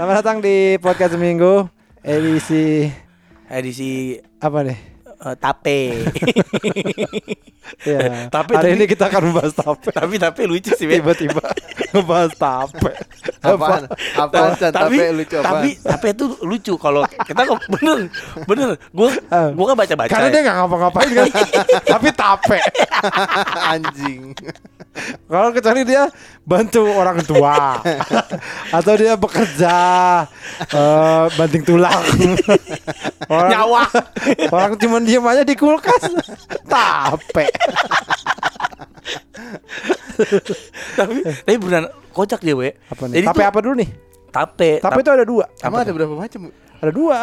Selamat datang di podcast seminggu edisi edisi apa nih? eh, tape. Ya. Tapi- hari tapi- ini kita akan membahas tape. tapi tapi lucu sih. Tiba-tiba ngebahas tape. Apaan? Apaan Chan? tapi Tapi lucu apaan? tapi tapi itu lucu kalau kita kok bener bener gue Ah. gue kan baca baca Karena dia nggak ngapa-ngapain kan, tapi tape. Anjing. Kalau kecuali dia bantu orang tua atau dia bekerja eh, banting tulang. orang, nyawa Orang cuma diem aja di kulkas. Tape. tapi tapi beneran kocak dia we Apa nih? Jadi tape tuh- apa dulu nih? tape Tape itu ada dua. Emang ada berapa macam? Ada dua.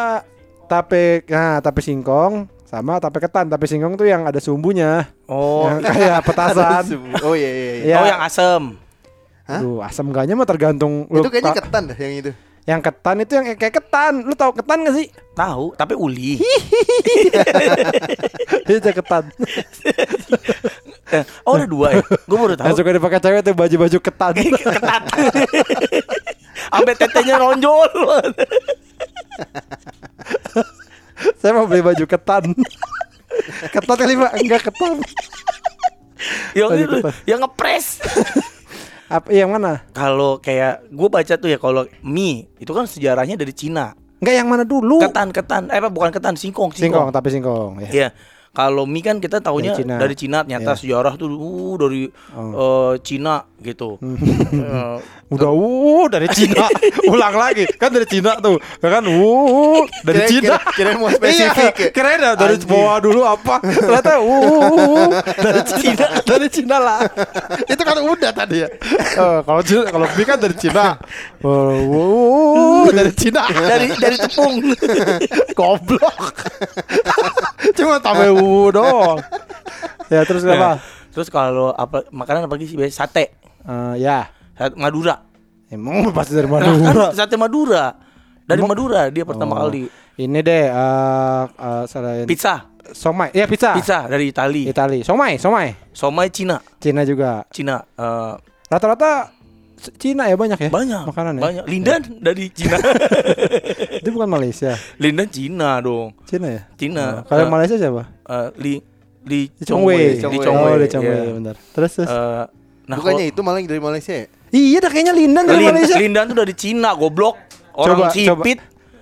Tape, nah tape singkong sama tape ketan. Tape singkong tuh yang ada sumbunya. oh Yang kayak petasan. Oh iya iya. iya. Iya. oh yang asem Hah? Duh, asam enggaknya mah tergantung lu Itu kayaknya ta- ketan dah yang itu. yang ketan itu yang kayak ketan. Lu tahu ketan gak sih? tahu tapi uli itu ketan. Oh ada dua ya gue baru Yang tahu suka dipakai cewek tuh baju-baju ketan. ketat sampai tetenya nonjol Saya mau beli baju ketan. ketan kali pak? Enggak ketan. yang Baju itu ketan. yang ngepres Apa yang mana? kalau kayak gue baca tuh ya kalau mie itu kan sejarahnya dari Cina Enggak yang mana dulu? ketan ketan eh apa bukan ketan singkong Singkong, singkong, tapi singkong. Ya. Iya. Kalau mie kan kita tahunya Dari Cina. dari Cina, ternyata Iya. sejarah tuh uh dari Oh. eh, Cina gitu. Eh, Udah uh dari Cina. Ulang lagi. Kan dari Cina tuh. Ya Kan uh dari Kira- Cina. kira- kirain mau spesifik ya. Iya, keren ya dari Anjing. bawah dulu apa. Ternyata uh dari Cina. dari Cina lah. Itu kan udah tadi ya. Eh, kalau Cina kalau mie kan dari Cina. Uh, uh, dari Cina. dari dari tepung. Goblok. Cuma tambah uh doang. Ya terus Nah, apa? Terus kalau apa makanan apa sih biasa sate. Eh, ya. Sate Madura. Emang pasti dari Nah, Madura. kan sate Madura. Dari Emang- Madura dia pertama Oh. kali. Ini deh eh eh, selain Pizza, somai. Ya pizza. pizza dari Itali. Itali. Somai, somai. Somai Cina. Cina juga. Cina Rata-rata Cina ya banyak ya? banyak. Makanan ya? Banyak. Lindan dari Cina. Itu bukan Malaysia. Lindan Cina dong. Cina ya? Cina. Oh, kalau Eh, Malaysia siapa? eh, li Li Chongwei. Li Chongwei. Chongwei. Oh, di Chongwei, iya. bentar. Terus terus. Eh, nah Bukannya itu malah dari Malaysia ya? iya dah kayaknya Lindan dari Lin- Malaysia. Lindan tuh dari Cina, goblok. Orang Coba, sipit.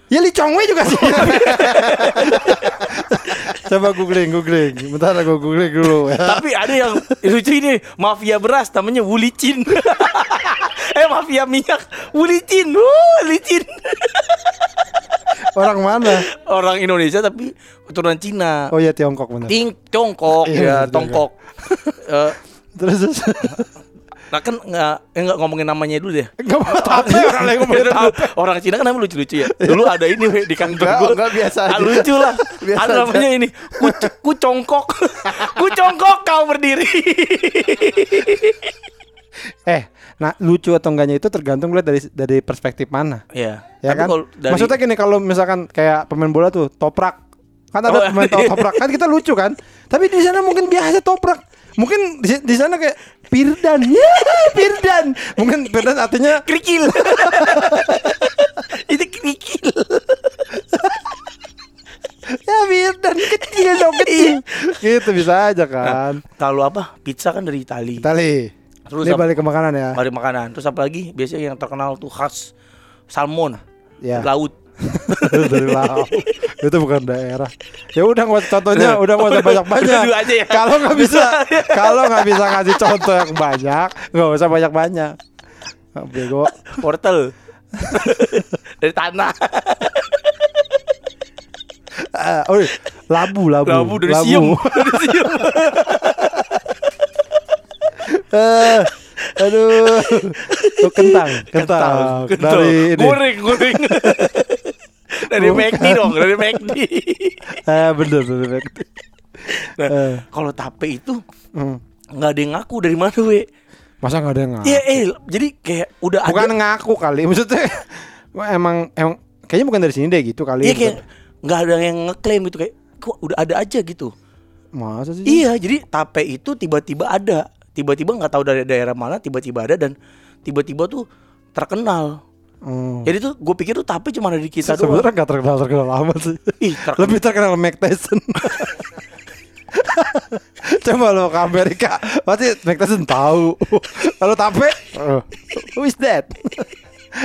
Ya Li Chongwei juga sih. Coba googling, googling. Bentar aku googling dulu ya. Tapi ada yang lucu ini, mafia beras namanya Wulicin. eh mafia minyak Wulicin. Wuh, licin. Orang mana? Orang Indonesia tapi keturunan Cina. Oh ya Tiongkok benar. Ting Tiongkok Iya, ya, bener Tongkok. Eh, Terus terus. Nah kan nggak eh, nggak ngomongin namanya dulu deh. Enggak mau tape orang lain ngomongin tape. Orang Cina kan namanya lucu-lucu ya. Dulu ada ini di kantor Enggak, gua. enggak, biasa Ah, aja. lucu lah. Biasa ada aja. namanya ini. Ku, ku congkok. ku congkok kau berdiri. Eh, nah lucu atau enggaknya itu tergantung lihat dari dari perspektif mana. Iya. Ya Tapi kan? dari- Maksudnya gini kalau misalkan kayak pemain bola tuh toprak. Kan ada Oh, pemain iya. toprak kan kita lucu kan. Tapi di sana mungkin biasa toprak. Mungkin di, di sana kayak Pirdan. Ya, Pirdan. Mungkin Pirdan artinya kerikil. itu kerikil. ya Pirdan kecil dong kecil. gitu bisa aja kan. Kalau apa? Pizza kan dari Itali. Itali. Terus Ini balik ke makanan ya. Mari makanan. Terus apa lagi? Biasanya yang terkenal tuh khas salmon. Ya. Laut. dari laut itu bukan daerah ya udah nggak contohnya udah nggak usah banyak banyak ya. kalau nggak bisa kalau nggak bisa ngasih contoh yang banyak nggak usah banyak banyak bego Wortel. dari tanah. Ah, oh, labu labu Labu dari. Dari siung. Eh, aduh oh, kentang kentang, Kental. dari ini Goreng, goreng. Dari. McD dong, dari McD. eh bener bener bener. Nah, Eh. kalau tape itu Hmm. nggak ada yang ngaku dari mana, we? masa nggak ada yang ngaku Iya, eh, jadi kayak udah bukan ada. ngaku kali maksudnya emang emang kayaknya bukan dari sini deh gitu kali Iya kayak nggak ada yang ngeklaim gitu kayak kok udah ada aja gitu. masa sih Iya, jadi tape itu tiba-tiba ada, tiba-tiba nggak tahu dari daerah mana, tiba-tiba ada dan tiba-tiba tuh terkenal. Hmm. Jadi tuh gue pikir tuh tape cuma ada di kita doang. Sebenarnya nggak terkenal terkenal amat sih. Ih, terkenal. Lebih terkenal Mike Tyson. Coba lo ke Amerika, pasti Mike Tyson tahu. Kalau tape, oh, who is that?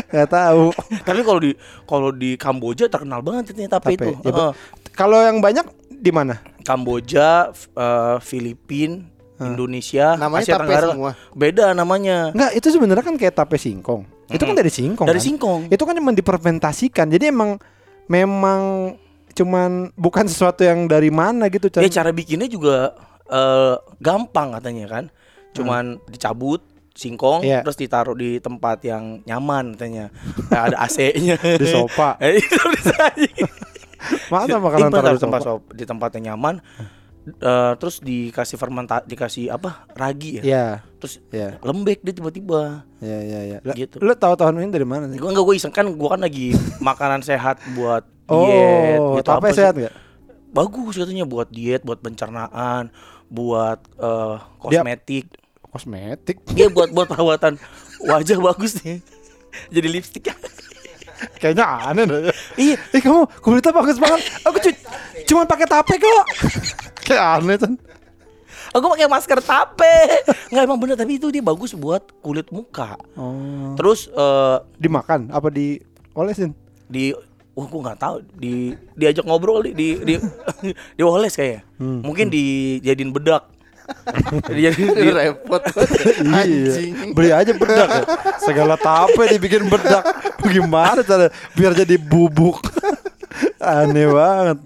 Gak tahu. Tapi kalau di kalau di Kamboja terkenal banget ternyata tape, Tape. itu. Ya, Heeh. Kalau yang banyak di mana? Kamboja, f- eh, Filipin, Indonesia, Namanya Asia tape Tenggara. semua? Beda namanya. Enggak, itu sebenarnya kan kayak tape singkong. Itu kan dari singkong. Dari kan? singkong. Itu kan cuma dipermentasikan. Jadi emang memang cuman bukan sesuatu yang dari mana gitu, Chan. Ya cara bikinnya juga eh, gampang katanya kan. Cuman dicabut singkong Iya. terus ditaruh di tempat yang nyaman katanya. Kayak ada AC-nya. Di sofa. Eh, itu. Mana makanan taruh di tempat sofa? di tempat yang nyaman. Eh, terus dikasih fermenta dikasih apa ragi ya? Iya, terus iya, lembek dia tiba-tiba. Iya, iya, iya. Lah, Gitu. Lu tahu tahun ini dari mana sih? gue enggak gue iseng. Kan gue kan lagi makanan sehat buat Oh, diet. Gitu tape apa sehat nggak? bagus katanya buat diet buat pencernaan buat eh, Dia- kosmetik. Kosmetik. dia buat buat perawatan. Wajah bagus nih. Jadi lipstick Kayaknya aneh deh. iya Eh kamu kulitnya bagus banget. Aku cu cuma pakai tape kok. Kayak aneh kan. aku pakai masker tape nggak emang bener tapi itu dia bagus buat kulit muka Oh. terus eh, Dimakan apa diolesin? di wah gue nggak tahu di diajak ngobrol di di di, dioles kayaknya Hmm. mungkin dijadiin bedak dijadiin di, repot Iya. Beli aja bedak ya. Segala tape dibikin bedak. Gimana cara biar jadi bubuk? Aneh banget.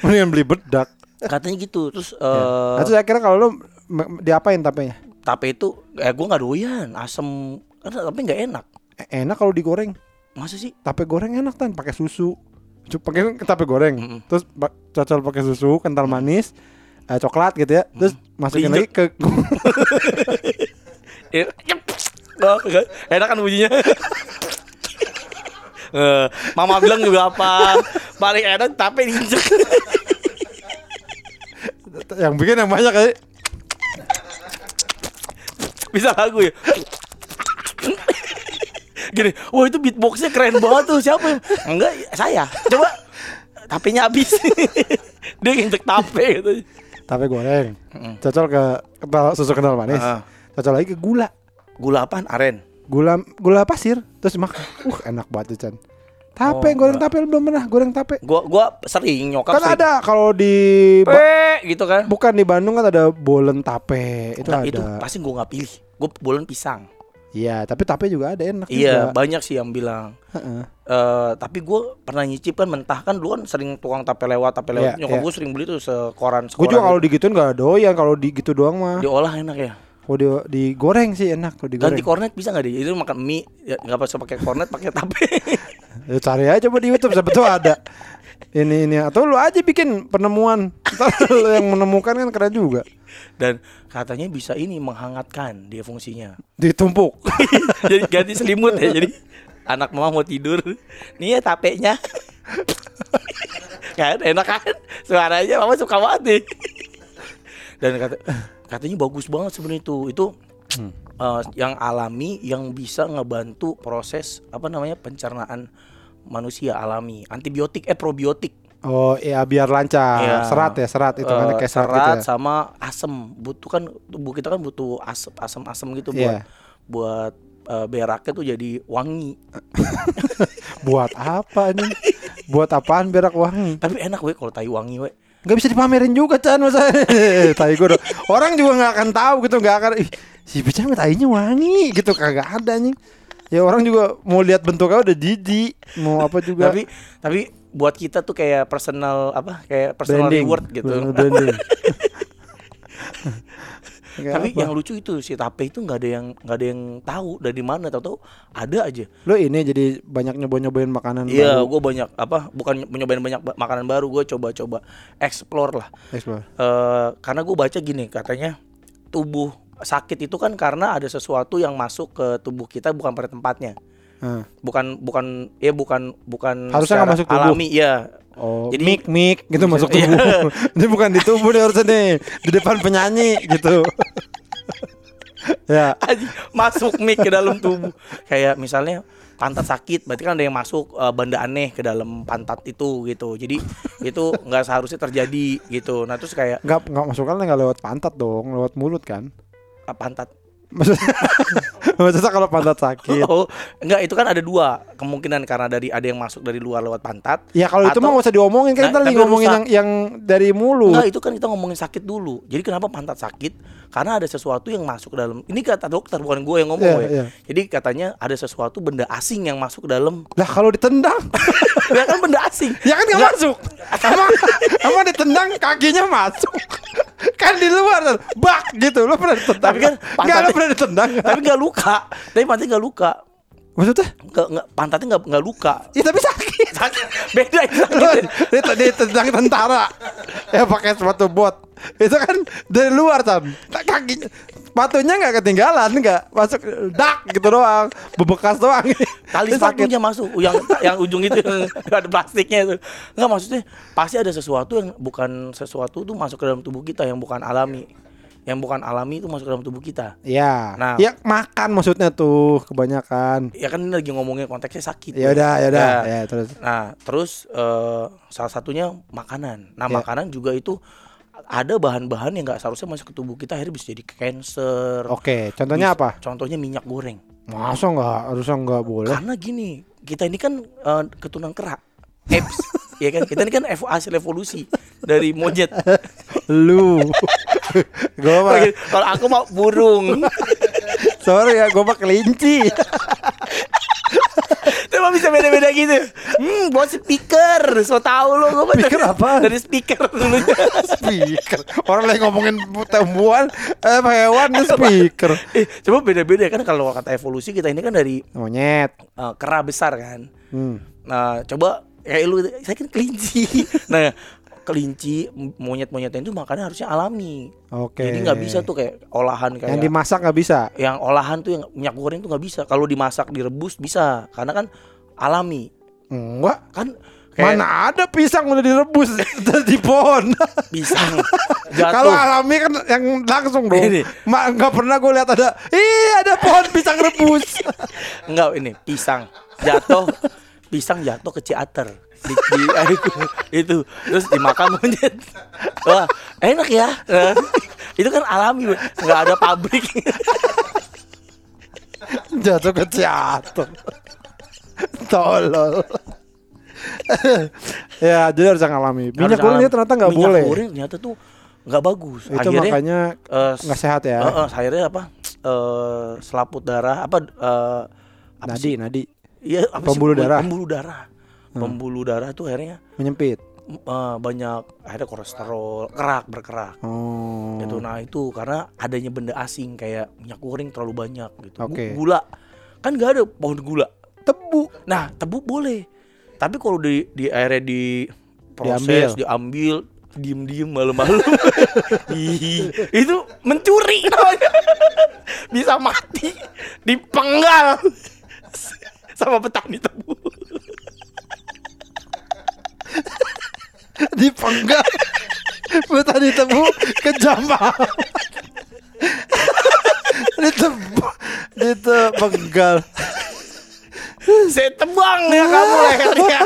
Mendingan beli bedak. katanya gitu terus Ya. eh Nah, terus saya kira kalau lu diapain tapenya? tape itu eh gue nggak doyan asem karena tapi nggak enak E- Enak kalau digoreng. masa sih Tape goreng enak kan pakai susu. Cuma pakai tape goreng. Mm-mm. Terus ba- cocol pakai susu, kental manis, eh, coklat gitu ya. Terus masukin lagi Diinjek. ke Eh. Oh, enggak. enak kan bunyinya Eh, Mama bilang juga apa paling enak tape diinjek yang bikin yang banyak kali. bisa lagu ya gini wah itu beatboxnya keren banget tuh siapa enggak saya coba tapenya habis dia nginjek tape gitu Tape goreng. Mm. Cocol ke kental susu kental manis. Ah. Cocol lagi ke gula. gula apaan aren Gula gula pasir. Terus makan. Uh, enak banget tuh, Chan. Tape, Oh, goreng tape lu belum pernah goreng tape. gua gua sering nyokap Kan sering. ada kalau di Pe, gitu kan bukan di Bandung kan ada bolen tape. Itu Nah, ada. itu pasti gua nggak pilih gua bolen pisang Iya, tapi tape juga ada enak iya juga. banyak sih yang bilang Heeh. Eh, tapi gue pernah nyicip kan mentah kan dulu kan sering tukang tape lewat tape lewat Iya, nyokap iya. gue sering beli tuh sekoran Gue sekoran juga kalau gitu. digituin gak doyan kalau di gitu doang mah. diolah enak ya Kalau di, digoreng sih enak kalau digoreng. ganti kornet bisa nggak deh itu makan mie ya, nggak usah pakai kornet pakai tape Ya, cari aja coba di YouTube siapa tahu ada. Ini ini atau lu aja bikin penemuan. Ntar lu yang menemukan kan keren juga. Dan katanya bisa ini menghangatkan dia fungsinya. Ditumpuk. jadi ganti selimut ya jadi anak mama mau tidur. Nih ya tapenya. Kan enak kan? Suaranya mama suka banget nih. Dan kata katanya bagus banget sebenarnya itu. Itu eh, yang alami yang bisa ngebantu proses apa namanya pencernaan manusia alami. Antibiotik eh probiotik Oh iya biar lancar. Iya. Serat ya serat itu kan Eh, kayak serat, serat gitu ya. sama asem butuh kan tubuh kita kan butuh asem asem asem gitu buat Iya. buat eh, beraknya tuh jadi wangi Buat apa ini? Buat apaan berak wangi? tapi enak weh kalau tai wangi weh Gak bisa dipamerin juga Chan masa Tai gue. Orang juga gak akan tahu gitu Gak akan Ih, Si Bican tainya wangi gitu Kagak ada nih Ya orang juga mau lihat bentuknya udah jijik Mau apa juga tapi tapi buat kita tuh kayak personal apa kayak personal Branding. reward gitu branding. Tapi apa? yang lucu itu si tape itu nggak ada yang nggak ada yang tahu dari mana tahu-tahu ada aja Lo ini jadi banyak nyoba-nyobain makanan iya baru gue banyak apa bukan menyobain banyak ba- makanan baru gue coba-coba explore lah Explore. Eh, karena gue baca gini katanya tubuh sakit itu kan karena ada sesuatu yang masuk ke tubuh kita bukan pada tempatnya Nah. bukan bukan ya bukan bukan Harusnya nggak masuk tubuh. alami ya Oh, Jadi- mik mik gitu masuk Iya. tubuh. Ini bukan di tubuh nih harusnya nih, di depan penyanyi gitu. Ya. Masuk mic ke dalam tubuh. Kayak misalnya pantat sakit, berarti kan ada yang masuk eh, benda aneh ke dalam pantat itu gitu. Jadi itu nggak seharusnya terjadi gitu. Nah terus kayak Nggak nggak masukkan nggak lewat pantat dong, lewat mulut kan? ah, pantat. Maksudnya, maksudnya kalau pantat sakit. Oh, enggak itu kan ada dua kemungkinan karena dari ada yang masuk dari luar lewat pantat. Ya kalau itu mah nggak usah diomongin kan Nah, kita lagi ngomongin rusak. yang yang dari mulut. Enggak, itu kan kita ngomongin sakit dulu. Jadi kenapa pantat sakit? Karena ada sesuatu yang masuk ke dalam. Ini kata dokter bukan gue yang ngomong Iya, ya. iya. Jadi katanya ada sesuatu benda asing yang masuk ke dalam. Lah kalau ditendang, ya kan benda asing. ya kan nggak masuk. Emang, emang ditendang kakinya masuk. kan di luar bak gitu. Lo pernah ditendang? Tapi kan nggak lo pernah ditendang? Tapi nggak luka. Tapi pantatnya nggak luka. Maksudnya? Nggak, nggak, pantatnya nggak nggak luka. Ya tapi sakit. Sakit. Beda itu sakit. dit- ditendang tentara ya pakai sepatu bot itu kan dari luar kan kakinya sepatunya nggak ketinggalan nggak masuk dak gitu doang bebekas doang Tali sepatunya masuk yang yang ujung itu yang ada plastiknya itu. Nggak maksudnya pasti ada sesuatu yang bukan sesuatu tuh masuk ke dalam tubuh kita yang bukan alami. Yang bukan alami itu masuk ke dalam tubuh kita. ya Nah. ya makan maksudnya tuh kebanyakan Ya kan ini lagi ngomongin konteksnya sakit. ya udah ya udah Ya. ya terus Nah, terus eh, salah satunya makanan. Nah, Ya. makanan juga itu ada bahan-bahan yang nggak seharusnya masuk ke tubuh kita akhirnya bisa jadi cancer. oke contohnya Bisa- apa Contohnya minyak goreng. masa nggak harusnya nggak boleh Karena gini, kita ini kan eh, keturunan kera. Apes, ya kan? Kita ini kan evo- hasil evolusi dari monyet. lu gue mah Kalau aku mau burung. sorry ya gue mah kelinci Cuma bisa beda-beda gitu. Hmm, buat speaker. So tau lo gue Speaker apaan? Dari speaker dulunya. speaker orang lagi ngomongin tumbuhan eh hewan nih speaker eh, coba beda-beda kan kalau kata evolusi kita ini kan dari monyet eh, kera besar kan. hmm. Nah, coba kayak lu saya kan kelinci. nah, kelinci monyet-monyetnya itu makannya harusnya alami. oke Jadi nggak bisa tuh kayak olahan kayak yang dimasak nggak bisa yang olahan tuh yang minyak goreng tuh nggak bisa. Kalau dimasak direbus bisa karena kan alami. enggak Kan kayak mana ada pisang udah direbus di pohon pisang jatuh. kalau alami kan yang langsung dong Ini. Ma, nggak pernah gue lihat ada ih ada pohon pisang rebus Enggak ini pisang jatuh pisang jatuh ke ciater. Di, di- ah, itu, terus dimakan monyet. Wah enak ya. Nah, itu kan alami nggak ada pabrik. Jatuh ke jatuh tolol. Ya jadi harus yang alami. Minyak dia ternyata nggak Minyak boleh. goreng ternyata tuh nggak bagus. Itu akhirnya makanya eh, nggak sehat ya. eh, eh, akhirnya apa? Eh, selaput darah apa eh, apa nadi sih? nadi Iya, apa sih? Pembuluh darah. Hmm. pembuluh darah. Pembuluh darah tuh akhirnya menyempit? Eh, banyak akhirnya kolesterol kerak berkerak. Oh. Gitu. Nah itu karena adanya benda asing kayak minyak goreng terlalu banyak gitu. Oke. gula. Kan nggak ada pohon gula. Tebu. Nah tebu boleh. Tapi kalau di di airnya di proses diambil, diem diem malam-malam. Itu mencuri namanya. bisa mati dipenggal sama petani tebu dipenggal. Tadi tebu kejam banget. Ditebu ditepenggal saya tebang ya kamu lehernya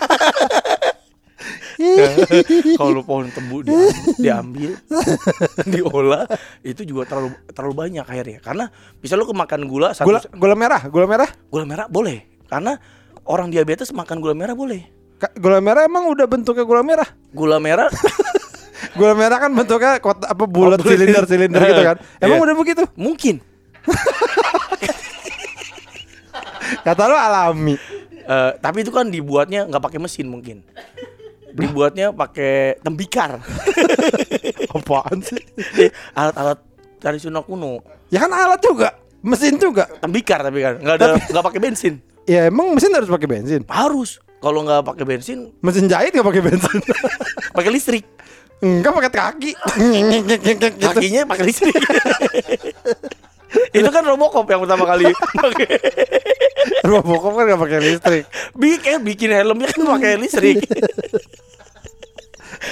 kalau pohon tebu dia- diambil diolah itu juga terlalu terlalu banyak akhirnya. Karena bisa lo kemakan gula satu gula gula merah? Gula merah? Gula merah boleh karena orang diabetes makan gula merah boleh. Ka- gula merah emang udah bentuknya gula merah? Gula merah? Gula merah kan bentuknya kota apa bulat Oh, silinder silinder gitu kan? Emang Iya. udah begitu? Mungkin. Kata lo alami. Eh, tapi itu kan dibuatnya nggak pakai mesin mungkin. Dibuatnya pakai tembikar. Apaan sih? Eh, alat-alat tradisional kuno. Ya kan alat juga mesin juga. Tembikar tapi kan nggak ada nggak pakai bensin ya emang mesin harus pakai bensin? Harus. Kalau nggak pakai bensin mesin jahit nggak pakai bensin? pakai listrik. Enggak pakai kaki kakinya pakai listrik. Itu kan Robocop yang pertama kali Robocop kan nggak pakai listrik. Bikin bikin helmnya kan pakai listrik.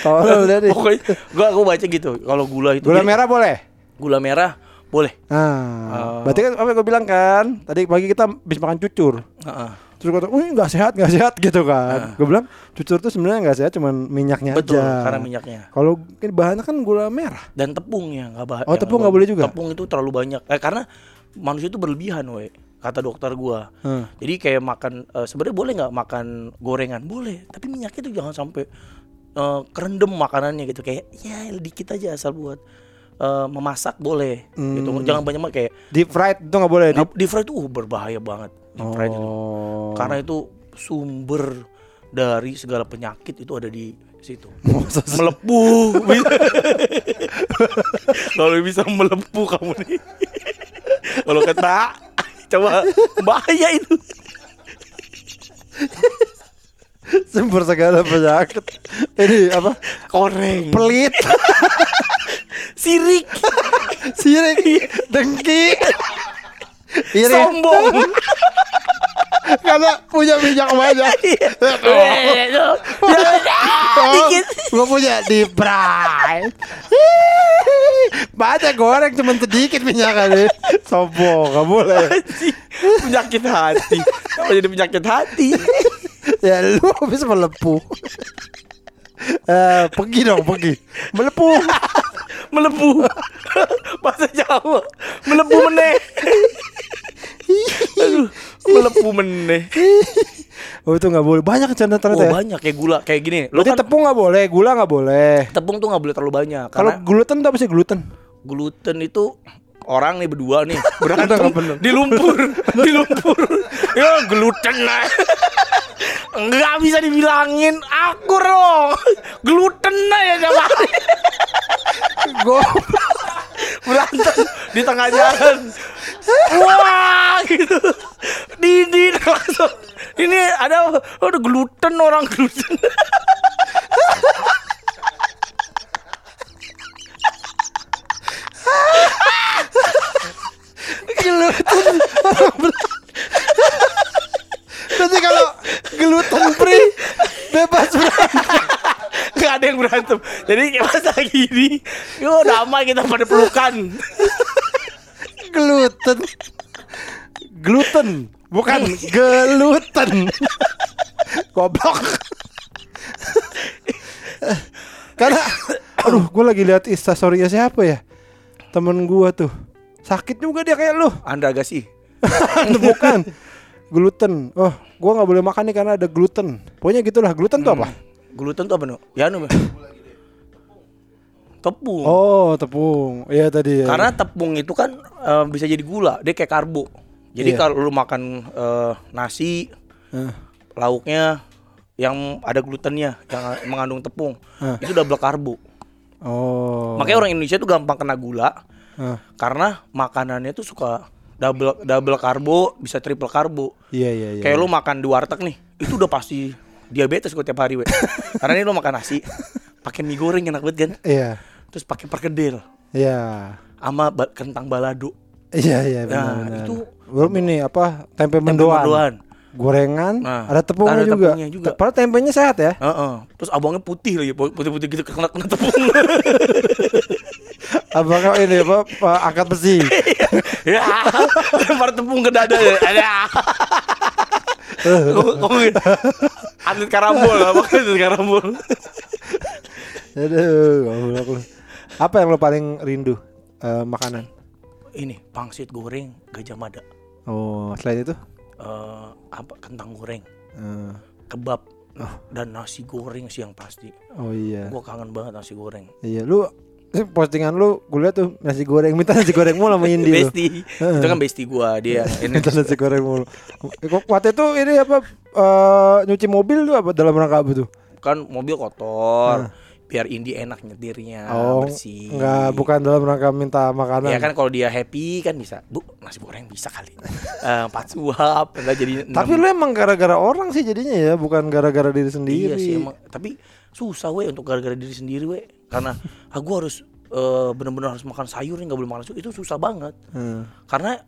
Tolol deh. pokoknya gua gua baca gitu. Kalau gula itu gula jadi- merah boleh? Gula merah boleh. Nah, Oh. berarti kan apa yang gue bilang kan? Tadi pagi kita habis makan cucur. Heeh. Terus gue wih nggak sehat, nggak sehat gitu kan. Gue bilang cucur tuh sebenarnya nggak sehat, cuman minyaknya Betul, aja. karena minyaknya. Kalau ini bahannya kan gula merah. Dan tepungnya nggak bah- Oh, yang tepung nggak boleh juga? Tepung itu terlalu banyak. Eh, karena manusia itu berlebihan, we. Kata dokter gua. Hmm. Jadi kayak makan eh, sebenarnya boleh nggak makan gorengan? Boleh, tapi minyaknya itu jangan sampai eh, kerendam makanannya gitu kayak ya dikit aja asal buat eh, memasak boleh gitu. Hmm. Jangan banyak kayak Deep fried itu nggak boleh. Deep... di fry itu uh, berbahaya banget. Di fry itu. Oh. Karena itu sumber dari segala penyakit itu ada di situ. Melepuh. Kalau bisa melepuh kamu nih. Kalau kena, coba bahaya itu. sumber segala penyakit. Ini apa? Koreng, Pelit, sirik, sirik, dengki, iri, sombong. karena punya minyak banyak. Dikit. Gue punya deep fried. Banyak goreng cuman sedikit minyaknya. Sombong, gak boleh. penyakit hati. Apa jadi penyakit hati? ya lu habis melepuh. Eh, pergi dong, pergi. Melepuh. Melepuh. Bahasa Jawa. Melepuh meneh. Aduh, melepuh meneh. Oh itu nggak boleh. Banyak canda Oh ternyata ya. banyak kayak gula kayak gini. Lo Berarti kan tepung nggak boleh, gula nggak boleh. tepung tuh nggak boleh terlalu banyak Kalau gluten tuh apa sih gluten? gluten itu orang nih berdua nih berantem di lumpur di lumpur ya gluten lah nggak bisa dibilangin akur dong gluten lah ya sama Gue berantem di tengah jalan. Wah gitu. Didi langsung. Ini ada ada gluten orang gluten. Berarti kalau gluten free bebas berantem. nggak ada yang berantem jadi pas lagi ini yo damai kita pada pelukan gluten. Gluten, bukan gluten. Goblok. Karena aduh, gue lagi lihat instastorynya siapa ya? Temen gua tuh. Sakit juga dia kayak lu. anda agak sih bukan. Gluten. Oh, gua nggak boleh makan nih karena ada gluten. Pokoknya gitulah. Gluten tuh apa? gluten tuh apa no ya no tepung Oh, tepung. Iya tadi ya. karena tepung itu kan eh, bisa jadi gula dia kayak karbo jadi Iya. kalau lu makan eh, nasi Eh, lauknya yang ada glutennya yang mengandung tepung Eh. itu double karbo Oh. makanya orang Indonesia tuh gampang kena gula Eh, karena makanannya tuh suka double double karbo bisa triple karbo Iya iya iya. kayak lu makan di warteg nih itu udah pasti diabetes gue tiap hari we karena ini lu makan nasi pakai mie goreng enak banget kan Iya. Terus pakai perkedel Iya. sama ba- kentang balado Iya iya benar. Nah, benar. itu- belum ini apa tempe tempe mendoan. mendoan. Gorengan, Nah, ada tepungnya ada juga. tepungnya juga. Padahal tempenya sehat ya. Heeh. Terus abangnya putih lagi, putih-putih gitu kena kena tepung. Apakah ini apa, apa angkat besi? ya, lempar tepung ke dada ya. Ada. Ngomongin atlet karambol apa atlet karambol. Aduh, goblok lu. Apa yang lo paling rindu eh, makanan? Ini pangsit goreng gajah mada. Oh, selain itu? Eh, apa kentang goreng, Eh, kebab dan nasi goreng sih yang pasti. oh iya. Gua kangen banget nasi goreng. Iya, lu postingan lu gue liat tuh nasi goreng minta nasi goreng mulu sama Indi. Besti. Itu kan besti gua dia. Ini Minta nasi goreng mulu. Kok Waktu itu ini apa eh, nyuci mobil tuh apa dalam rangka apa tuh? kan mobil kotor. Biar Indi enak nyetirnya, Oh, bersih. enggak bukan dalam rangka minta makanan. Ya kan kalau dia happy kan bisa. Bu, nasi goreng bisa kali. Eh, Empat suap, enggak jadi Tapi lu emang gara-gara orang sih jadinya ya, bukan gara-gara diri sendiri. Iya sih emang. Tapi susah we untuk gara-gara diri sendiri we. Karena ah, gua harus eh, bener-bener harus makan sayur nggak boleh makan sayur itu susah banget. Hmm. Karena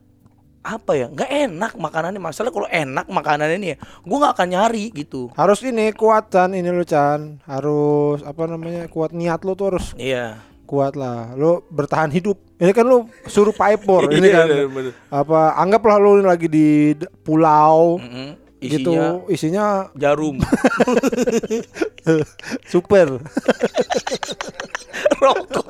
apa ya nggak enak makanannya masalah kalau enak makanannya nih ya gue nggak akan nyari gitu Harus ini kuat Chan, ini lu Chan. Harus apa namanya? Kuat niat lu tuh harus iya kuat lah. Lu bertahan hidup. Ini kan lu suruh paipor ini Iya, kan. bener, bener. Apa anggaplah lu lagi di pulau Mm-mm. gitu Isinya isinya jarum super. rokok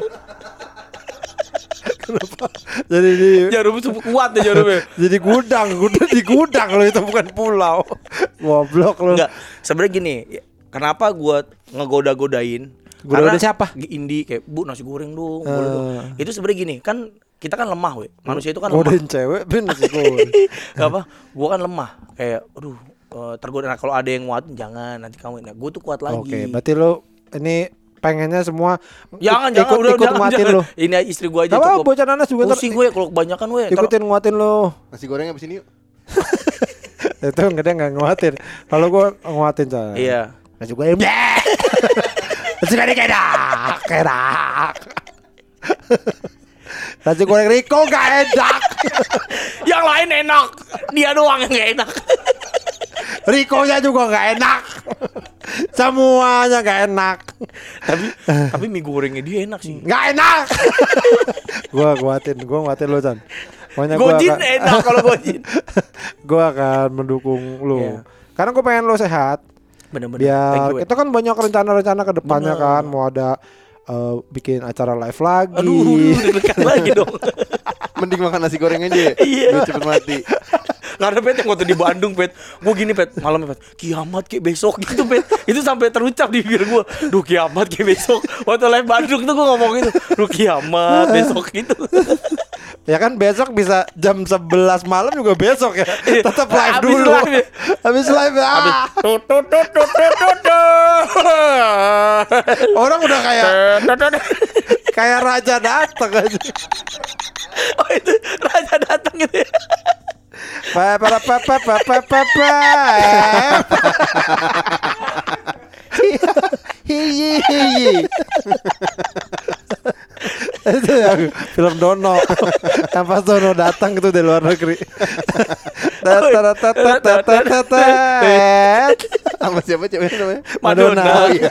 Jadi di jarum super kuat ya jarumnya jadi gudang, gudang di gudang lo itu bukan pulau. Goblok lu. enggak sebenarnya gini kenapa gua ngegoda-godain Goda-goda Karena siapa? Indi kayak bu nasi goreng dong dong." Eh. itu sebenarnya gini kan kita kan lemah we manusia itu kan Godain lemah cewek ben nasi goreng. Gak apa gua kan lemah kayak aduh eh, tergoda nah, kalau ada yang nguatin jangan nanti kamu nah gue tuh kuat lagi Oke, berarti lu ini pengennya semua jangan ikut, jangan udah ikut jangan, nguatin jangan. lu. ini istri gua aja Gak cukup bocah nanas juga pusing gue kalau kebanyakan we Ntar- ikutin nguatin lu. Nasi goreng abis ini yuk. itu dia nggak nguatin. Kalau gua nguatin coy. iya Nasi goreng. Nasi goreng enak, enak. Nasi goreng Riko gak enak. yang lain enak dia doang yang gak enak Riko nya juga gak enak. Semuanya gak enak. tapi tapi mie gorengnya dia enak sih Gak enak. gua nguatin, gua nguatin lu Chan. Pokoknya gua Gojin akan, enak kalau gojin gua akan mendukung lu. Iya. Karena gua pengen lu sehat. bener-bener biar kita kan banyak rencana-rencana ke depannya Bener. kan mau ada eh, bikin acara live lagi aduh lagi dong Mending makan nasi goreng aja ya. Iya. Biar cepet mati. Ada pet. Yang waktu di Bandung pet. Gue gini pet. Malamnya pet. Kiamat kayak besok. Gitu pet. Itu sampai terucap di bibir gue Duh kiamat kayak besok. Waktu live Bandung tuh gue ngomong gitu. Duh kiamat besok gitu. Ya kan besok bisa jam 11 malam juga besok ya. Tetap live Habis dulu. live ya. habis live ya. Habis. Tut, tut, tut, tut, tut, tut, tut. orang udah kayak kayak raja datang aja. Oh itu raja datang gitu ya Pa pa pa pa pa pa pa pa. Hiyi. Itu yang film Dono. Tanpa Dono datang itu dari luar negeri. Sama siapa cewek namanya? Madonna. Oh, iya.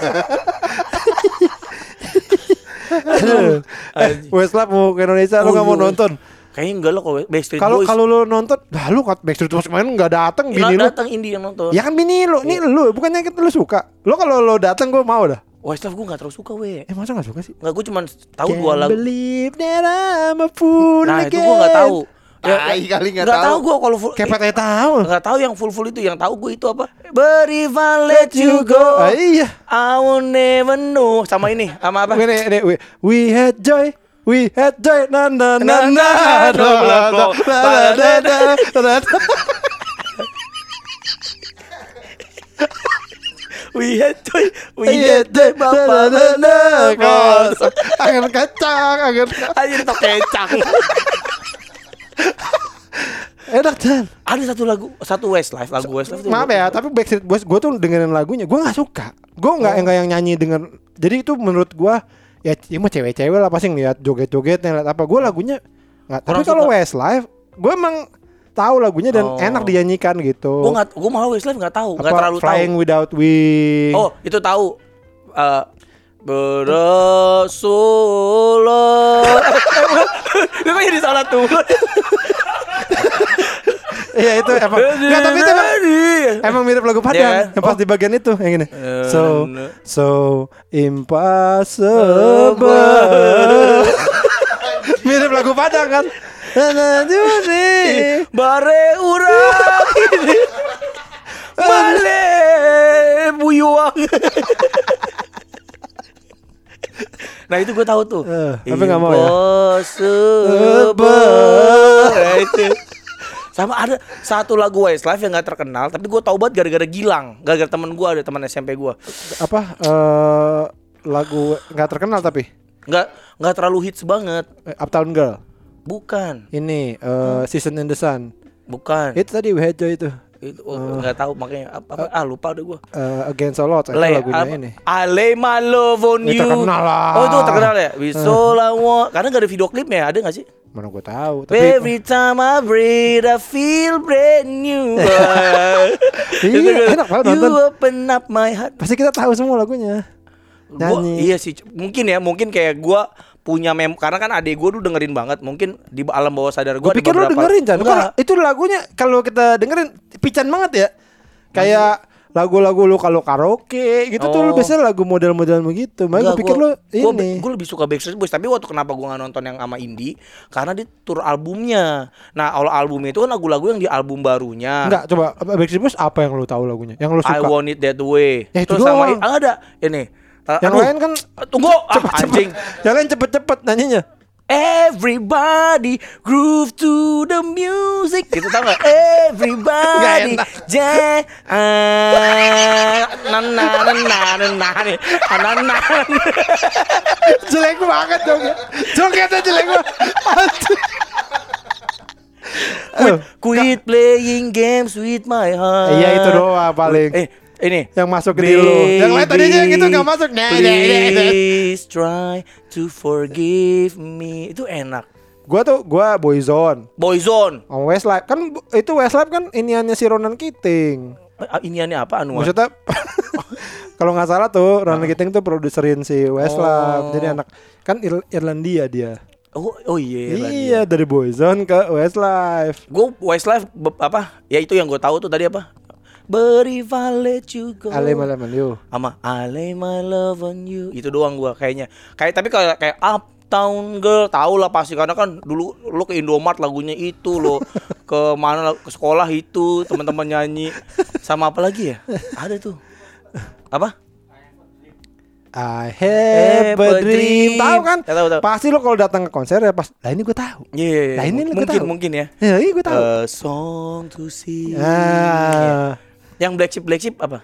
Aduh. Eh, Westlife mau ke Indonesia lu gak mau oh, iya. nonton? Kayaknya enggak lo kalau Backstreet kalau Boys. kalau lu nonton dah lu kat Backstreet Boys kemarin nggak datang Ih, bini lu. datang Indi yang nonton. Ya kan bini lu ini lu bukannya kita lu suka? Lu kalau lu datang gue mau dah. Westlife gue gak terlalu suka weh eh masa nggak suka sih? Enggak gue cuma tahu dua lagu believe that I'm a fool Nah itu again. gue gak tahu Tai kali nggak Nggak tahu. tahu gue kalau full Kepet aja tahu. Nggak tahu yang full full itu Yang tahu gue itu apa? But if I let you go Ah, iya. I will never know. Sama ini Sama apa? Ini, ini, we, we had joy. We had dirt na na na na We had to We had to Papa Nana Kos Angin kacang Angin Angin kacang Enak dan Ada satu lagu Satu Westlife Lagu Westlife Maaf ya Tapi Backstreet Boys Gue tuh dengerin lagunya Gue gak suka Gue gak, oh. yang nyanyi dengan Jadi itu menurut gue ya ya mah cewek-cewek lah pasti ngeliat joget-jogetnya, liat apa. Gue lagunya nggak. Tapi kalau. Westlife, gue emang tahu lagunya dan Oh. enak dinyanyikan gitu. Gue gak Gue malah Westlife gak tahu Gak Apa, terlalu tahu Flying Without Wings. Oh, itu tahu. Eh Berasulullah. Itu kan jadi salah tuh. Iya itu emang. Nggak, tapi itu emang, emang mirip lagu Padang. Iya kan? Yang pas Oh. di bagian itu yang gini. Eh, So so impossible. mirip lagu Padang kan. Bare urang ini. Bale buyuang. Nah itu gue tahu tuh. Eh, tapi nggak mau ya? Impossible. Nah, itu. Sama ada satu lagu Westlife yang gak terkenal Tapi gue tau banget gara-gara Gilang Gara-gara temen gue ada teman SMP gue Apa eh, lagu nggak terkenal tapi Gak, nggak terlalu hits banget Eh, Uptown Girl. Bukan Ini eh, Season in the Sun. Bukan Itu tadi We Had Joy itu. Itu oh, nggak tahu makanya apa, apa ah lupa udah gue Eh, Against All Odds itu Lay, lagunya apa, ini. I lay my love on you terkenal lah. Oh itu terkenal ya Bisola wa Karena gak ada video klipnya Ada gak sih Mana gue tahu. Tapi Every time I breathe I feel brand new Iya, enak banget You nonton. open up my heart pasti kita tahu semua lagunya. Gua, iya sih, mungkin ya, mungkin kayak gua punya mem karena kan adek gue dulu dengerin banget. Mungkin di alam bawah sadar gue pikir lu dengerin enggak. Kok Itu lagunya kalau kita dengerin pican banget ya. Kayak lagu-lagu lu kalau karaoke gitu tuh lu Oh. biasanya lagu model-model begitu. Makanya gue pikir lu ini. Gue lebih suka Backstreet Boys. Tapi waktu kenapa gue gak nonton yang sama Indie? Karena di tur albumnya. Nah kalau albumnya itu kan lagu-lagu yang di album barunya. Enggak coba Backstreet Boys apa yang lu tahu lagunya? Yang lu I suka? Want It That Way. Ya, itu Terus sama doang. ah, ada. Ini Ah, Yang aduh. lain kan Tunggu. Ah, anjing. Yang lain cepet-cepet nanyanya Everybody groove to the music. Gitu tau gak? Everybody ah, na na na na na na nih. Ah, na na Jelek banget joget Jogetnya jelek banget. Eh, Quit playing games with my heart. Iya, itu doang paling. Eh ini Yang masuk ke diri lu. Yang lain tadinya gitu nggak masuk. Nah, nah, nah, nah. Please try to forgive me Itu enak Gua tuh gua Boyzone Boyzone Oh, Westlife kan itu Westlife kan iniannya si Ronan Keating. Ah, Iniannya apa Anuan? Maksudnya kalau nggak salah tuh Ronan Keating tuh produserin si Westlife. Oh. Jadi anak kan Ir- Irlandia dia. Oh, oh iya Iya dari Boyzone ke Westlife. Gue Westlife apa? Ya itu yang gue tahu tuh tadi apa? But if I let you go Ale malaman yo. Sama I lay my love on you Itu doang gua kayaknya Kayak tapi kayak kayak Uptown Girl tahu lah pasti karena kan dulu lo ke Indomart lagunya itu lo ke mana ke sekolah itu teman-teman nyanyi sama apa lagi ya ada tuh apa I have a dream. Tahu kan? Ya, tahu, tahu. Pasti lo kalau datang ke konser ya pas. Lah ini gue tahu. Iya iya, iya. Nah, ini mungkin tahu. mungkin ya Ya ini gue tahu. A song to see Ah. Yang black sheep black sheep apa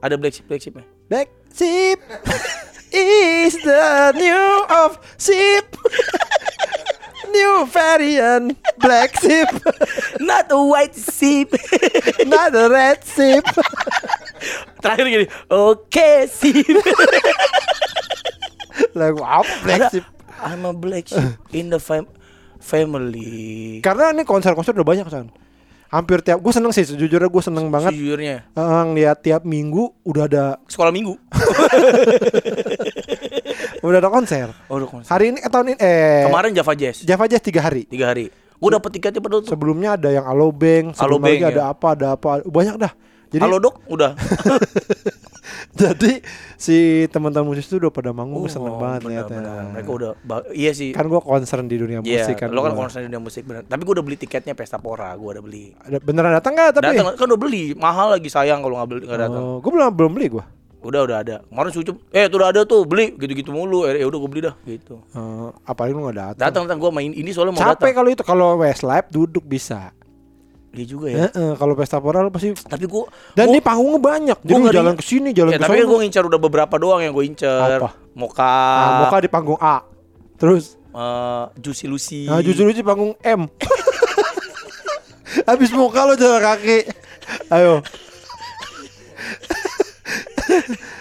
ada black sheep black sheepnya Black sheep is the new of sheep. new variant black sheep, not a white sheep not a red sheep. terakhir gini oke sheep Lagu apa black sheep? I'm a black sheep in the fam family. Karena ini konser-konser udah banyak kan. Hampir tiap gue seneng sih sejujurnya gue seneng banget Sejujurnya eh, ngeliat tiap minggu udah ada sekolah minggu. udah ada konser. Oh, udah konser. Hari ini eh, tahun ini eh Kemarin Java Jazz Java Jazz tiga hari. tiga hari. Gue dapet tiketnya padahal tuh. Sebelumnya ada yang Alobank, sebelum Alobank, lagi ada ya. apa, ada apa, banyak dah. Jadi Halo dok, udah. jadi si teman-teman musisi itu udah pada manggung gue seneng Oh, banget benar, liatnya. benar. Mereka udah, iya sih. Kan gue concern di dunia Iya, musik kan. lo kan gua. konser dunia musik bener. Tapi gue udah beli tiketnya Pesta Pora, gue udah beli. Ada- Beneran datang nggak tapi? Datang kan udah beli, mahal lagi sayang kalau nggak beli nggak datang. Oh, gue belum belum beli gue. Udah udah ada. Kemarin sucup, eh itu udah ada tuh beli gitu-gitu mulu. Eh ya udah gue beli dah gitu. Uh, apalagi lu nggak datang. Datang datang gue main ini soalnya mau Capek kalau itu kalau Westlife duduk bisa. Iya juga ya. Heeh, kalau pesta pora lu pasti Tapi gue dan di panggungnya banyak. Jadi gua jalan ke sini, jalan ya, ke tapi gue ngincar udah beberapa doang yang gue incer. Apa? Moka, Ah, Moka di panggung A. Terus eh, Juicy Lucy. nah, jujur lucu panggung M. Habis Moka lo jalan kaki. Ayo.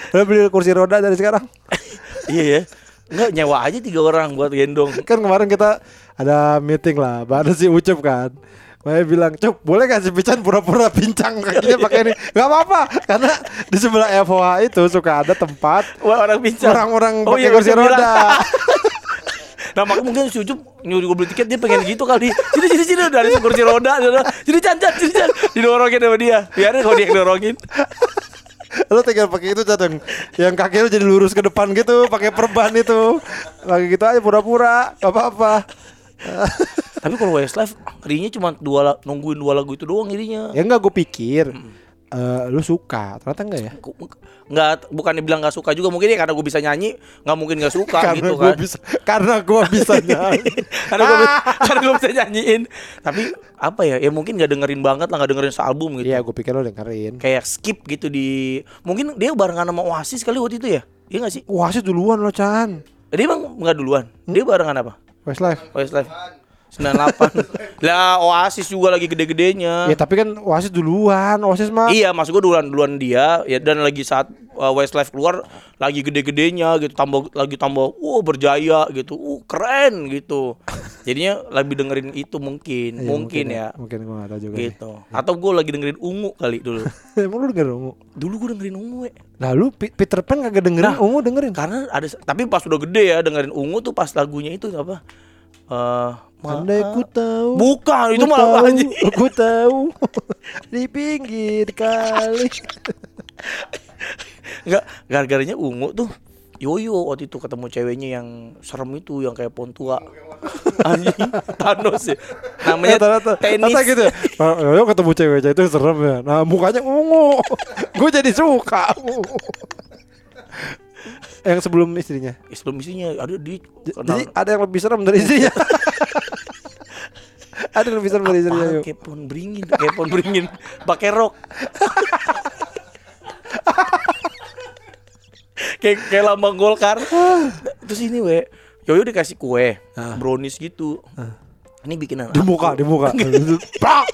Lo beli kursi roda dari sekarang. iya ya. Enggak nyewa aja tiga orang buat gendong. Kan kemarin kita ada meeting lah, baru si Ucup kan. Maya bilang, Cup, boleh gak si Pican pura-pura pincang kakinya pakai ini? Gak apa-apa, karena di sebelah FOH itu suka ada tempat orang pincang. orang-orang Oh, pakai iya, kursi roda. Nah makanya mungkin si Ucup nyuruh gue beli tiket dia pengen gitu kali. Sini sini sini udah ada kursi roda. Sini cancat, sini cancat. Didorongin sama dia. Biarin kalau dia yang dorongin. lo tinggal pakai itu cat yang, yang kaki lo jadi lurus ke depan gitu, pakai perban itu, pakai gitu aja pura-pura, gak apa-apa. Tapi kalau Westlife ngerinya cuma dua nungguin dua lagu itu doang ngirinya. Ya enggak gue pikir, eh, lu suka, ternyata enggak ya? Nggak, bukannya bilang nggak suka juga mungkin ya karena gue bisa nyanyi nggak mungkin nggak suka karena gitu kan. bisa, karena gue bisa nyanyi. karena gue karena gue bisa nyanyiin. Tapi apa ya? Ya mungkin nggak dengerin banget lah nggak dengerin sealbum gitu. Iya, gue pikir lo dengerin. Kayak skip gitu di mungkin dia barengan sama Oasis kali waktu itu ya. Iya nggak sih? Wah sih duluan lo Chan Dia emang nggak duluan. Dia barengan apa? Westlife Westlife. 98 Lah Oasis juga lagi gede-gedenya Ya tapi kan Oasis duluan, Oasis mah. Iya, maksud gue duluan duluan dia ya dan lagi saat uh, Westlife keluar lagi gede-gedenya gitu, tambah lagi tambah wow berjaya gitu. Uh, keren gitu. Jadinya lebih dengerin itu mungkin, Iya, mungkin ya. Mungkin gua gak tahu juga. nih. Gitu. Atau gue lagi dengerin Ungu kali dulu. Emang lu denger ungu? Dulu gue dengerin Ungu, we. Lalu Peter Pan kagak dengerin, Nah. ungu dengerin. Karena ada tapi pas udah gede ya dengerin Ungu tuh pas lagunya itu apa? Eh, Andai maaf. ku tahu. Bukan, itu malah anjing. Ku tahu di pinggir kali. Enggak, gara-garanya ungu tuh Yoyo waktu itu ketemu ceweknya yang serem itu yang kayak Pontua. Anjing, Thanos ya. Namanya Rata-rata tenis. rata gitu. Oh, yo ketemu cewek itu serem ya. Nah, mukanya ungu. Gue jadi suka. yang sebelum istrinya. Sebelum isinya ada di kenal Jadi ada yang lebih serem dari istrinya. Ada istrinya. apa yuk. kayak pohon beringin, kayak pohon beringin pakai rok. kayak kayak lambang Golkar. Terus ini we, Yoyo dikasih kue, brownies gitu. Ini bikinan Di aku. muka, di muka. Prak!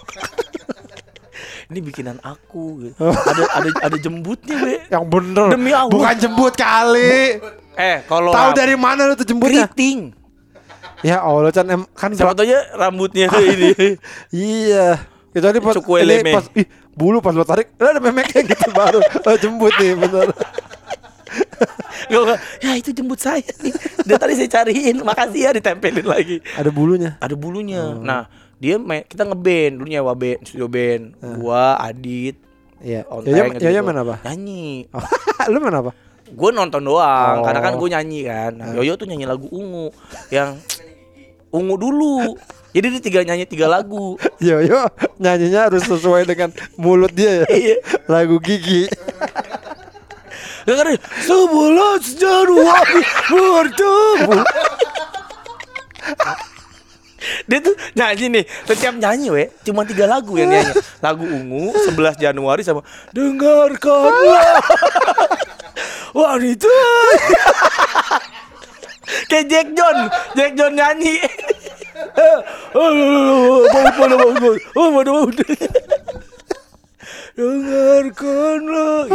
Ini bikinan aku gitu. Ada ada ada jembutnya we. yang bener. Demi Allah. Bukan jembut kali. Eh, kalau Tahu dari mana lu tuh jembutnya? keriting. Ya Allah Chan em, kan Siapa aja rambutnya ini. Iya. Itu tadi pas ini pas ih, bulu pas lo tarik, ada memeknya gitu baru. Oh, jembut nih bener. Ya itu jembut saya nih. Dia tadi saya cariin, makasih ya ditempelin lagi. Ada bulunya. Ada bulunya. Nah, dia main, kita ngeband dulu nyewa band, studio band. Gua, Adit, Iya. Yoyo gitu. Yoyo main apa? Nyanyi. lu main apa? Gue nonton doang, Oh. karena kan gue nyanyi kan. Nah, Yoyo tuh nyanyi lagu ungu yang ungu dulu. Jadi dia tiga nyanyi tiga lagu. Yoyo nyanyinya harus sesuai dengan mulut dia ya. Iya. Lagu gigi. Dengerin sebelas Januari bertemu. Dia tuh nyanyi nih Setiap nyanyi we Cuma tiga lagu yang nyanyi Lagu Ungu 11 Januari sama Dengarkanlah Wanita Kayak Jack John Jack John nyanyi Oh baut Dengarkanlah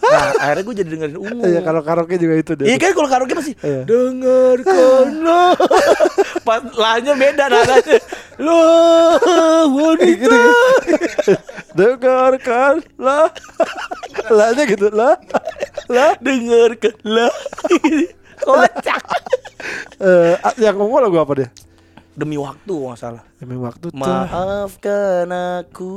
Nah akhirnya gue jadi dengerin Ungu Iya kalau karaoke juga itu deh. Iya kan kalau karaoke masih Iya. dengarkanlah. Pas lahannya beda nadanya. Loh, wanita. Dengarkanlah. Lahnya gitu lah. Lah. Dengarkanlah. Kocak. Eh, yang ungu lagu apa dia? Demi waktu nggak salah. Demi waktu tuh. Maafkan aku.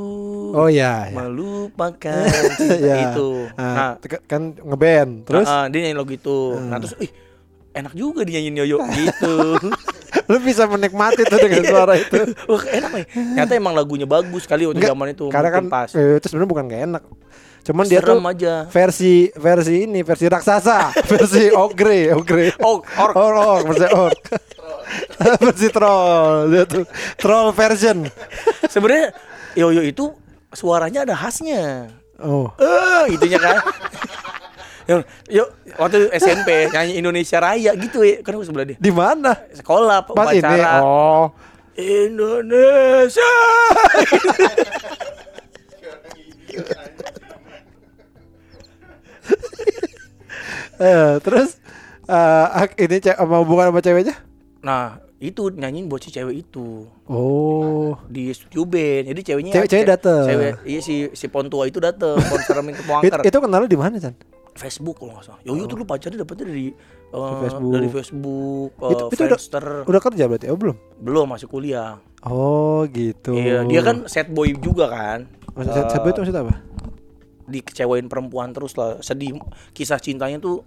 Oh iya. iya. Melupakan Iya. itu. Nah, Nah, teka- kan ngeband. Terus ah, ah, dia nyanyi lagu itu. Nah, terus ih enak juga dinyanyiin Yoyo gitu. lu bisa menikmati tuh dengan suara itu. Wah, enak nih. Ternyata emang lagunya bagus kali waktu zaman itu. Karena kan pas. eh, itu sebenarnya bukan gak enak. Cuman dia tuh Serem aja. versi versi ini versi raksasa, versi ogre, ogre. Oh, orc. Or, or, versi orc. versi troll, dia tuh troll version. Sebenarnya Yoyo itu suaranya ada khasnya. Oh. Eh, itunya kan. Yuk, yuk, waktu SMP nyanyi Indonesia Raya gitu ya, kan gue sebelah dia. Di mana? Sekolah Pas ini. Oh. Indonesia. Eh, terus eh, ak- ini ce- mau hubungan sama ceweknya? Nah, itu nyanyiin buat si cewek itu Oh. di studio band. Jadi ceweknya Cewek- cewek ce- dateng. Cewek iya si si Pontua itu dateng konser Min It- Kepoangker. itu kenalnya di mana, Chan? Facebook kalau nggak salah. Yoyo tuh lu pacarnya dapetnya dari eh, Facebook. dari Facebook, eh, Itu- itu udah- Friendster. Udah kerja berarti? Oh, belum. Belum masih kuliah. Oh, gitu. Iya, dia kan set boy juga kan. Maksud, set- set boy itu maksud apa? Dikecewain perempuan terus lah, sedih. Kisah cintanya tuh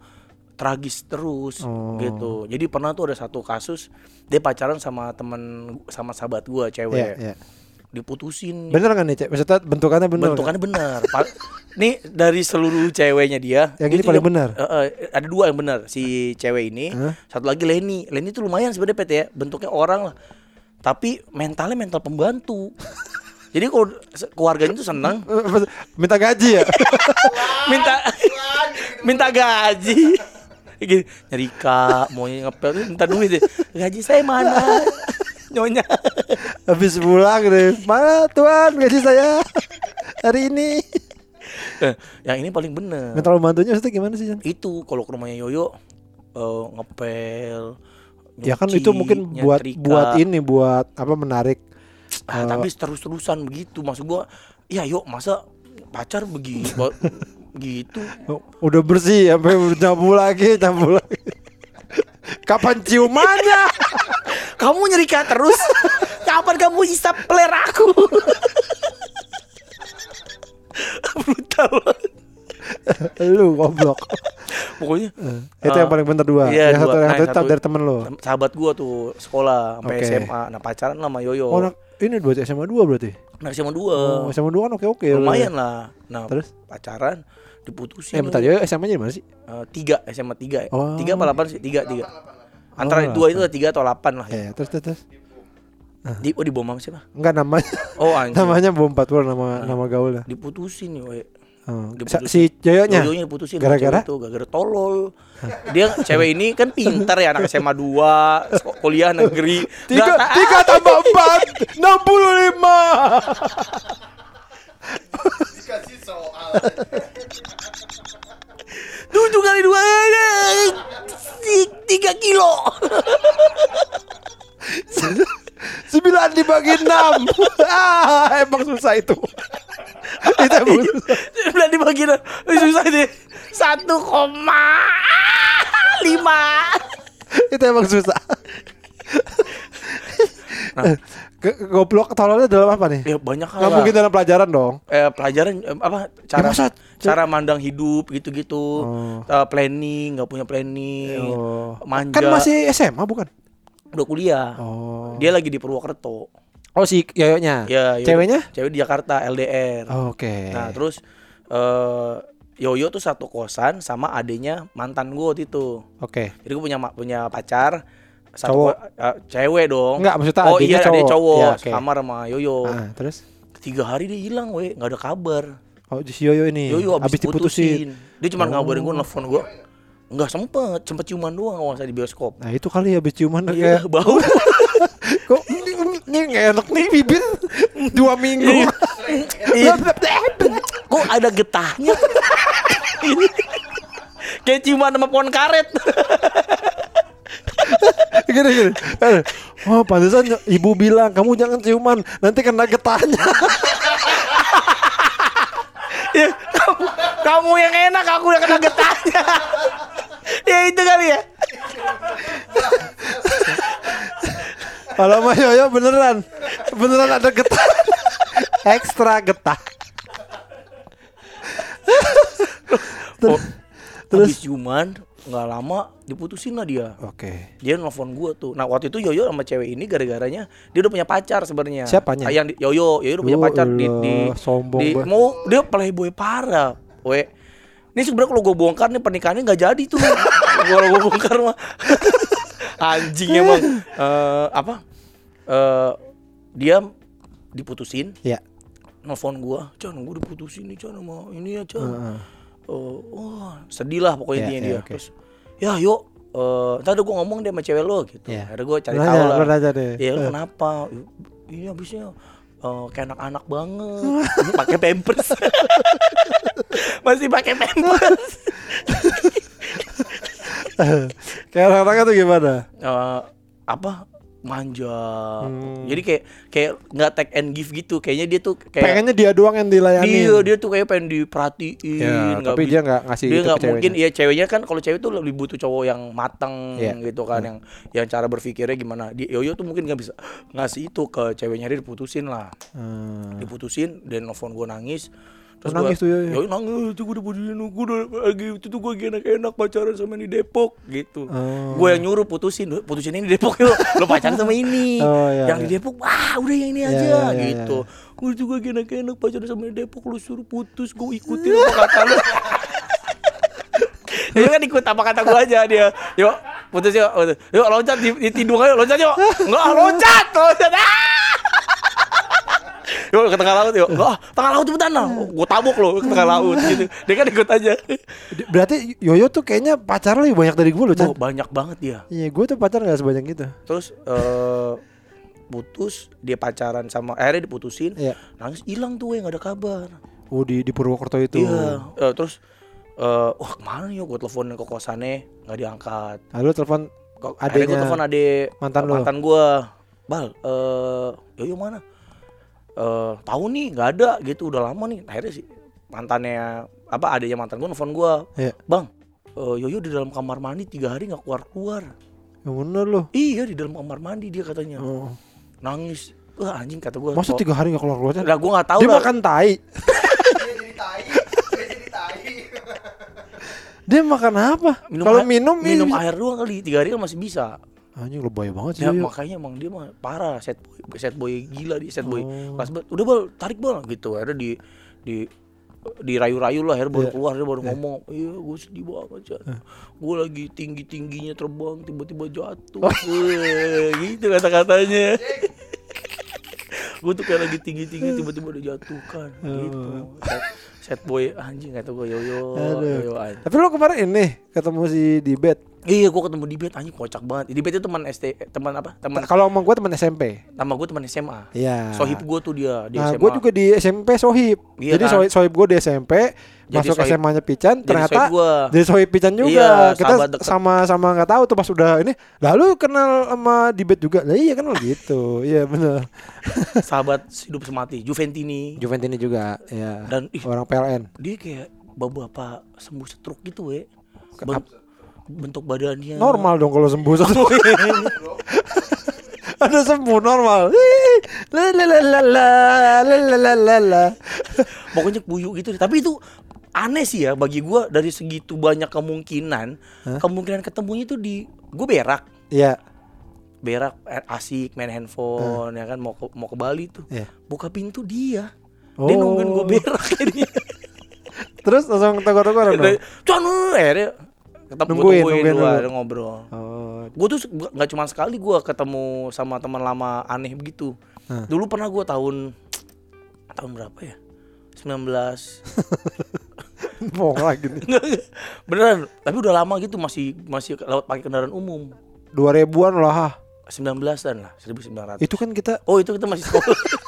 tragis terus Oh. gitu. Jadi pernah tuh ada satu kasus dia pacaran sama temen sama sahabat gua cewek. Iya, iya. Diputusin. Bener kan nih, Cek? Maksudnya bentukannya bener. kan? Bentukannya benar. Pa- Nih dari seluruh ceweknya dia, Yang ini paling benar? Eh, eh, ada dua yang benar, si cewek ini, Hah? satu lagi Leni. Leni tuh lumayan sebenarnya pet ya, bentuknya orang lah. Tapi mentalnya mental pembantu. Jadi keluarganya tuh senang, Eh, Minta gaji ya? minta minta gaji. Gini, nyerika, mau ngepel, minta duit deh. Gaji saya mana? nyonya Habis pulang deh. Mana tuan gaji saya hari ini? Eh, yang ini paling bener Mental bantunya maksudnya gimana sih? Jan? itu kalau ke rumahnya Yoyo eh, ngepel Ya kan itu mungkin buat nyetrika. buat ini buat apa menarik ah, tapi terus-terusan begitu maksud gua ya yuk masa pacar begitu gitu udah bersih sampai nyabu lagi nyabu lagi. Kapan ciumannya? kamu nyerika terus kapan kamu isap peler aku brutal. Lu goblok. pokoknya itu yang paling bener dua. iya, yang satu dua. yang Nah, satu, yang satu- dari temen lo. sahabat gua tuh sekolah sampai Oke. SMA nah pacaran sama Yoyo Oh, ini berarti SMA 2 berarti. nah SMA dua Oh, SMA 2 kan oke-oke. lumayan lah nah Terus? pacaran diputusin Eh bentar ya SMA-nya mana sih? Eh, tiga SMA tiga Oh. tiga apa delapan sih tiga tiga antara Oh, dua itu tiga atau delapan lah ya. Ya, terus terus. terus. di oh di bom sama siapa Enggak namanya. oh anjing namanya Bom Patwar nama nama gaulnya. diputusin nih we. Oh. Diputusin. Si Joyonya. Yoyonya diputusin Gara-gara? itu gara-gara tolol dia cewek ini kan pintar ya anak SMA 2 seko- kuliah negeri Tiga, Nggak ta- tiga tambah empat, enam puluh lima. Dikasih soal. tujuh kali dua eh, ti- tiga kilo Sembilan dibagi enam. ah, emang susah itu. itu emang susah. Sembilan dibagi enam. Susah deh satu koma lima Itu emang susah. Ke- ke- Goblok tololnya dalam apa nih? ya banyak hal mungkin dalam pelajaran dong. eh, pelajaran eh, apa cara masa? cara mandang hidup gitu-gitu Oh. Eh, planning nggak punya planning Oh. manja Kan masih SMA bukan? Udah kuliah Oh. dia lagi di Purwokerto Oh si Yoyonya. ya Yoyo- Ceweknya? cewek di Jakarta LDR Oh, Oke. nah terus eh Yoyo tuh satu kosan sama adenya mantan gue waktu itu Oke. jadi gue punya punya pacar satu Cowok. eh, cewek dong Enggak, maksudnya oh iya cowok. cowok Ya, oke. kamar sama Yoyo Ah, terus? tiga hari dia hilang we nggak ada kabar Oh si Yoyo ini. Yoyo abis, habis diputusin. diputusin. Dia cuma Oh. ngabarin gue, nelfon gue. Enggak sempet, sempet ciuman doang kalau salah di bioskop. Nah itu kali habis ciuman Iya, kayak bau. kok ini, ini nggak enak nih bibir dua minggu. Iya. Kok ada getahnya? Kayak ciuman sama pohon karet. gini gini. Eh, Oh pantesan ibu bilang kamu jangan ciuman nanti kena getahnya. Ya, kamu, kamu yang enak, aku yang kena getahnya. Ya itu kali ya. Kalau sama Yoyo beneran beneran ada getah. Ekstra getah. Oh, terus- ciuman nggak lama diputusin lah dia. Oke. Dia nelfon gue tuh. Nah waktu itu Yoyo sama cewek ini gara-garanya dia udah punya pacar sebenarnya. Siapanya? Ah, Yang di, Yoyo, Yoyo udah punya pacar di, di, sombong di- banget. mau dia playboy parah. We, ini sebenarnya kalau gue bongkar nih pernikahannya nggak jadi tuh. kalau gue bongkar mah anjing emang. Eh, apa? Eh, dia diputusin, Ya. nelfon gua, Chan, gue diputusin nih Chan sama ini ya Chan. Heeh. Oh, wah, sedih lah pokoknya Ya, intinya ya, dia. oke. Terus, ya yuk, eh ntar gue ngomong deh sama cewek lo gitu. Ya. Akhirnya gue cari tahu lah. Iya, Eh. kenapa? Iya, habisnya eh, kayak anak-anak banget. pakai pampers. Masih pakai pampers. Kayak orang-orang tuh gimana? Eh, apa? Manja. Hmm. Jadi kayak kayak nggak take and give gitu. Kayaknya dia tuh kayak Pengennya dia doang yang dilayani. dia dia tuh kayak pengen diperhatiin. Ya, nggak tapi dia nggak ngasih dia nggak mungkin ya ceweknya kan kalau cewek tuh lebih butuh cowok yang matang Iya. gitu kan yang yang cara berpikirnya gimana dia Yoyo tuh mungkin nggak bisa ngasih itu ke ceweknya dia diputusin lah Hmm. diputusin dan nelfon gue nangis Oh, nangis tuh, Yoyo? Yoyo nangis tuh gue udah putusin gue udah lagi itu tuh gue enak-enak pacaran sama di Depok gitu Oh. gue yang nyuruh putusin putusin ini di Depok yuk lo pacaran sama ini Oh, iya, yang di iya. Depok ah udah yang ini Iya, aja iya, iya, gitu gue juga enak-enak pacaran sama di Depok lu suruh putus gue ikutin apa kata lu dia kan ikut apa kata gue aja dia yuk putus yuk putus. yuk loncat di, di tidung ayo loncat yuk enggak loncat loncat ah Yuk ke tengah laut yuk. Ah, tengah laut cepetan lah. Gue tabuk lo ke tengah laut gitu. Dia kan ikut aja. Berarti Yoyo tuh kayaknya pacar lebih banyak dari gue loh, Chan. Oh, banyak banget dia. Iya, gue tuh pacar gak sebanyak gitu. Terus eh putus dia pacaran sama akhirnya diputusin Iya. nangis hilang tuh yang nggak ada kabar Oh di di Purwokerto itu. iya Eh, terus eh wah ke mana ya gue teleponin ke kosannya nggak diangkat Lalu telepon Kok akhirnya gue telepon ade mantan mantan gue bal eh yoyo mana eh tahu nih nggak ada gitu udah lama nih akhirnya sih mantannya apa adanya mantan gue nelfon gue Iya. bang eh, yoyo di dalam kamar mandi tiga hari nggak keluar keluar Yang bener loh. iya di dalam kamar mandi dia katanya Oh. nangis wah anjing kata gue Masa tiga hari gak keluar keluar? lah gue nggak tahu Dia lah makan tai. Dia jadi tai. Dia jadi tai. Dia makan apa? Minum Kalau minum minum ini- air doang kali tiga hari kan masih bisa Anjing lebay banget sih. ya dia. makanya emang dia mah parah. Set boy set boy gila dia set boy Oh. kelas banget. Udah bal tarik bal gitu. Akhirnya di di dirayu-rayu lah akhirnya baru Iya. keluar dia baru ngomong iya gue sedih banget ya gue lagi tinggi tingginya terbang tiba-tiba jatuh. Oh. Gitu kata-katanya. Gue tuh kayak lagi tinggi tinggi tiba-tiba dijatuhkan gitu set, boy anjing kata gue yo yo Aduh. yo anjing Tapi lo kemarin ini ketemu si di bed. Iya, gue ketemu di bed anjing kocak banget. Di bed itu teman ST, teman apa? Teman Kalau sama gue teman SMP. nama gue teman SMA. Iya. Sohib gue tuh dia di Nah, SMA. gue juga di SMP sohib. Iya jadi kan? sohib, sohib gue di SMP, Jadi masuk sohib- SMA-nya Pican, jadi ternyata sohib gua. jadi sohib Pican juga. Iya, Kita sama-sama nggak tahu tuh pas udah ini. Lalu kenal sama di bed juga. Lah iya kenal gitu. Iya bener. sahabat hidup semati, Juventini. Juventini juga. Iya. Dan ih, orang PLN dia kayak bapak apa sembuh setruk gitu we Bent bentuk badannya normal dong kalau sembuh setruk ada sembuh normal pokoknya buyu gitu tapi itu aneh sih ya bagi gue dari segitu banyak kemungkinan huh? kemungkinan ketemunya itu di gue berak Iya yeah. berak eh, asik main handphone huh? ya kan mau ke, mau ke Bali tuh yeah. buka pintu dia oh. dia nungguin gue berak ini. Terus langsung tegur-tegur dong. cuan akhirnya ketemu Nungguin, nungguin, nungguin dua, ada ngobrol. Oh, gue tuh nggak cuma sekali gue ketemu sama teman lama aneh begitu. Hah. dulu pernah gue tahun tahun berapa ya? 19 bohong lagi nih. beneran tapi udah lama gitu masih masih lewat pakai kendaraan umum. Dua ribuan lah. 19-an lah 1900 Itu kan kita oh itu kita masih sekolah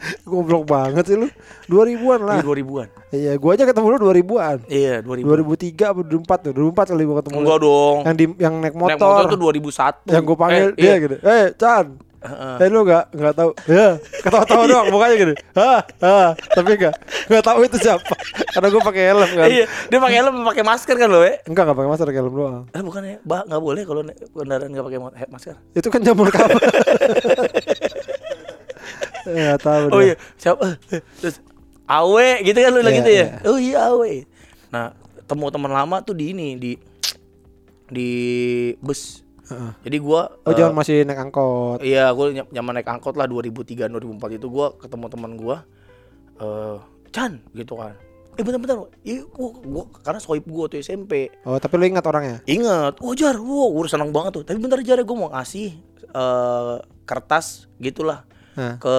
goblok banget sih lu. Dua ribuan lah. Di 2000-an Iya, gua aja ketemu lu dua ribuan. iya 2000 2003 apa 2004 tuh. 2004 kali gua ketemu. lu. enggak dong Yang di yang naik motor. Naik motor tuh 2001 yang gua panggil Eh, dia iya. gitu. Eh, Chan. Heeh. Eh lu gak nggak tahu. Ya, ketawa-tawa doang mukanya gitu. Hah, hah, tapi enggak enggak tahu itu siapa. Karena gua pakai helm kan. Iya, dia pakai helm pakai masker kan lo, eh? Enggak enggak pakai masker pakai helm doang. Eh bukan ya, bah nggak boleh kalau kendaraan nggak pakai he- masker. Itu kan jamur kapan? Enggak tahu Oh iya, siapa? Eh, Terus awe gitu kan lu bilang Iya, gitu ya? iya. Oh iya awe. Nah, temu teman lama tuh di ini di di bus. Jadi gua Oh, eh, jangan masih naik angkot. Iya, gue nyaman naik angkot lah 2003 2004 itu gua ketemu teman gua eh Chan gitu kan. Eh bentar-bentar, Ih, gua, gua karena sohib gua tuh SMP. Oh, tapi lu ingat orangnya? Ingat, wajar, wow, gue udah senang banget tuh. Tapi bentar aja gue mau ngasih eh kertas gitulah Ke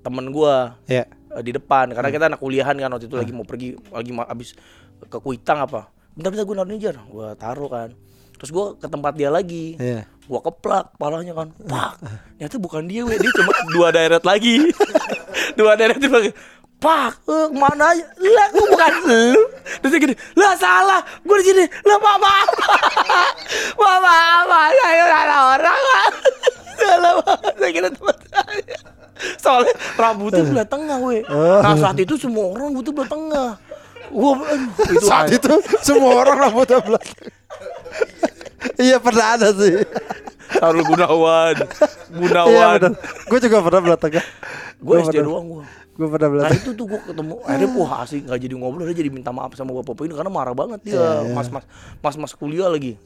temen gua Iya. eh, di depan karena kita anak kuliahan kan waktu itu lagi mau pergi lagi ma- abis ke Kuitang apa. Bentar-bentar gue naruh jar, gue taruh kan. Terus gue ke tempat dia lagi, Iya. gua keplak palanya kan, pak. Ternyata bukan dia, we. dia cuma dua deret lagi, dua deret itu lagi. Pak, eh, aja? Lah, gua bukan lu. Terus dia gini, lah salah, gue di sini. Lah, maaf, pak, maaf, Pak. saya salah orang, Pak. saya kira teman saya. Soalnya rambutnya belah tengah, we. Nah saat itu semua orang rambutnya belah tengah. Wah, itu Saat itu semua orang rambutnya belakang. iya pernah ada sih. Sarul Gunawan, Iya Gunawan. benar. Gue juga pernah belakang. gue Gua SD doang gue. Gue pernah Nah belakang. itu tuh gue ketemu akhirnya wah asik nggak jadi ngobrol dia jadi minta maaf sama bapak-bapak ini karena marah banget dia Iya, iya. mas mas mas mas kuliah lagi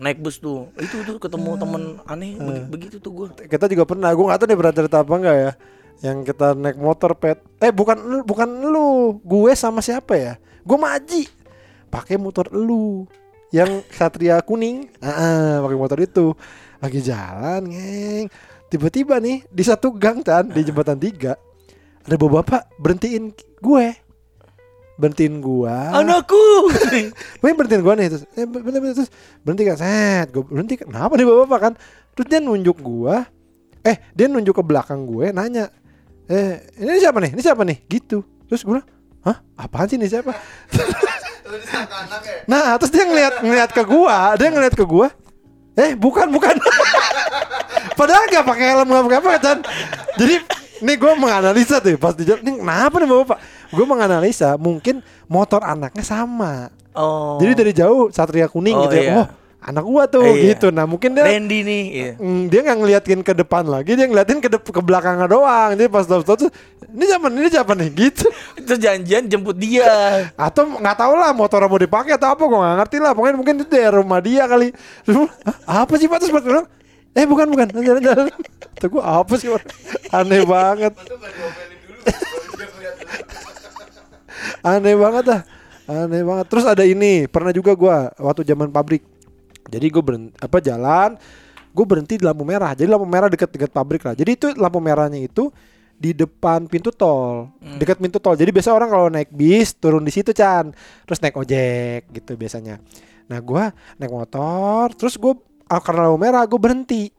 naik bus tuh itu tuh ketemu temen aneh begi- begitu tuh gue Kita juga pernah. Gue nggak tahu nih pernah cerita apa enggak ya. Yang kita naik motor pet. Eh bukan bukan lu. Gue sama siapa ya? Gue Maji. Pakai motor lu. Yang Satria kuning. Ah, pakai motor itu. Lagi jalan, ngeng. Tiba-tiba nih di satu gang kan di jembatan tiga ada bapak berhentiin gue. Berhentiin gua. anakku. Gue berhentiin gua nih terus, eh, bentar, bentar, terus berhenti kan, set, gue berhenti, kenapa nih bapak kan? Terus dia nunjuk gua, eh dia nunjuk ke belakang gue nanya eh ini siapa nih? Ini siapa nih? Gitu. Terus bilang hah? Apaan sih ini siapa? Nah terus dia ngeliat ngeliat ke gua dia ngeliat ke gua. Eh bukan bukan. Padahal nggak pakai helm nggak pakai apa kan? Jadi nih gue menganalisa tuh pas di jalan, ini kenapa nih bapak gue menganalisa mungkin motor anaknya sama Oh. jadi dari jauh satria kuning Oh, gitu ya iya. oh anak gua tuh Iya. gitu nah mungkin dia Randy nih. Iya. Mm, dia nggak ngeliatin ke depan lagi dia ngeliatin ke dep- ke belakangnya doang jadi pas stop tuh ini nih ini siapa nih gitu Itu janjian jemput dia. atau nggak tahu lah motor mau dipakai atau apa gue nggak ngerti lah pokoknya mungkin itu dari rumah dia kali gua, "Hah, apa sih pak terus bilang eh bukan bukan jalan jalan Kata gue apa sih aneh banget Itu nggak diomelin dulu, baru dia ngeliat dulu. Aneh banget dah. Aneh banget. Terus ada ini pernah juga gua waktu zaman pabrik. Jadi gue berhenti apa jalan gue berhenti di lampu merah. Jadi lampu merah deket-deket pabrik lah. Jadi itu lampu merahnya itu di depan pintu tol. Dekat pintu tol. Jadi biasa orang kalau naik bis turun di situ Chan. Terus naik ojek gitu biasanya. Nah gua naik motor terus gue karena lampu merah gue berhenti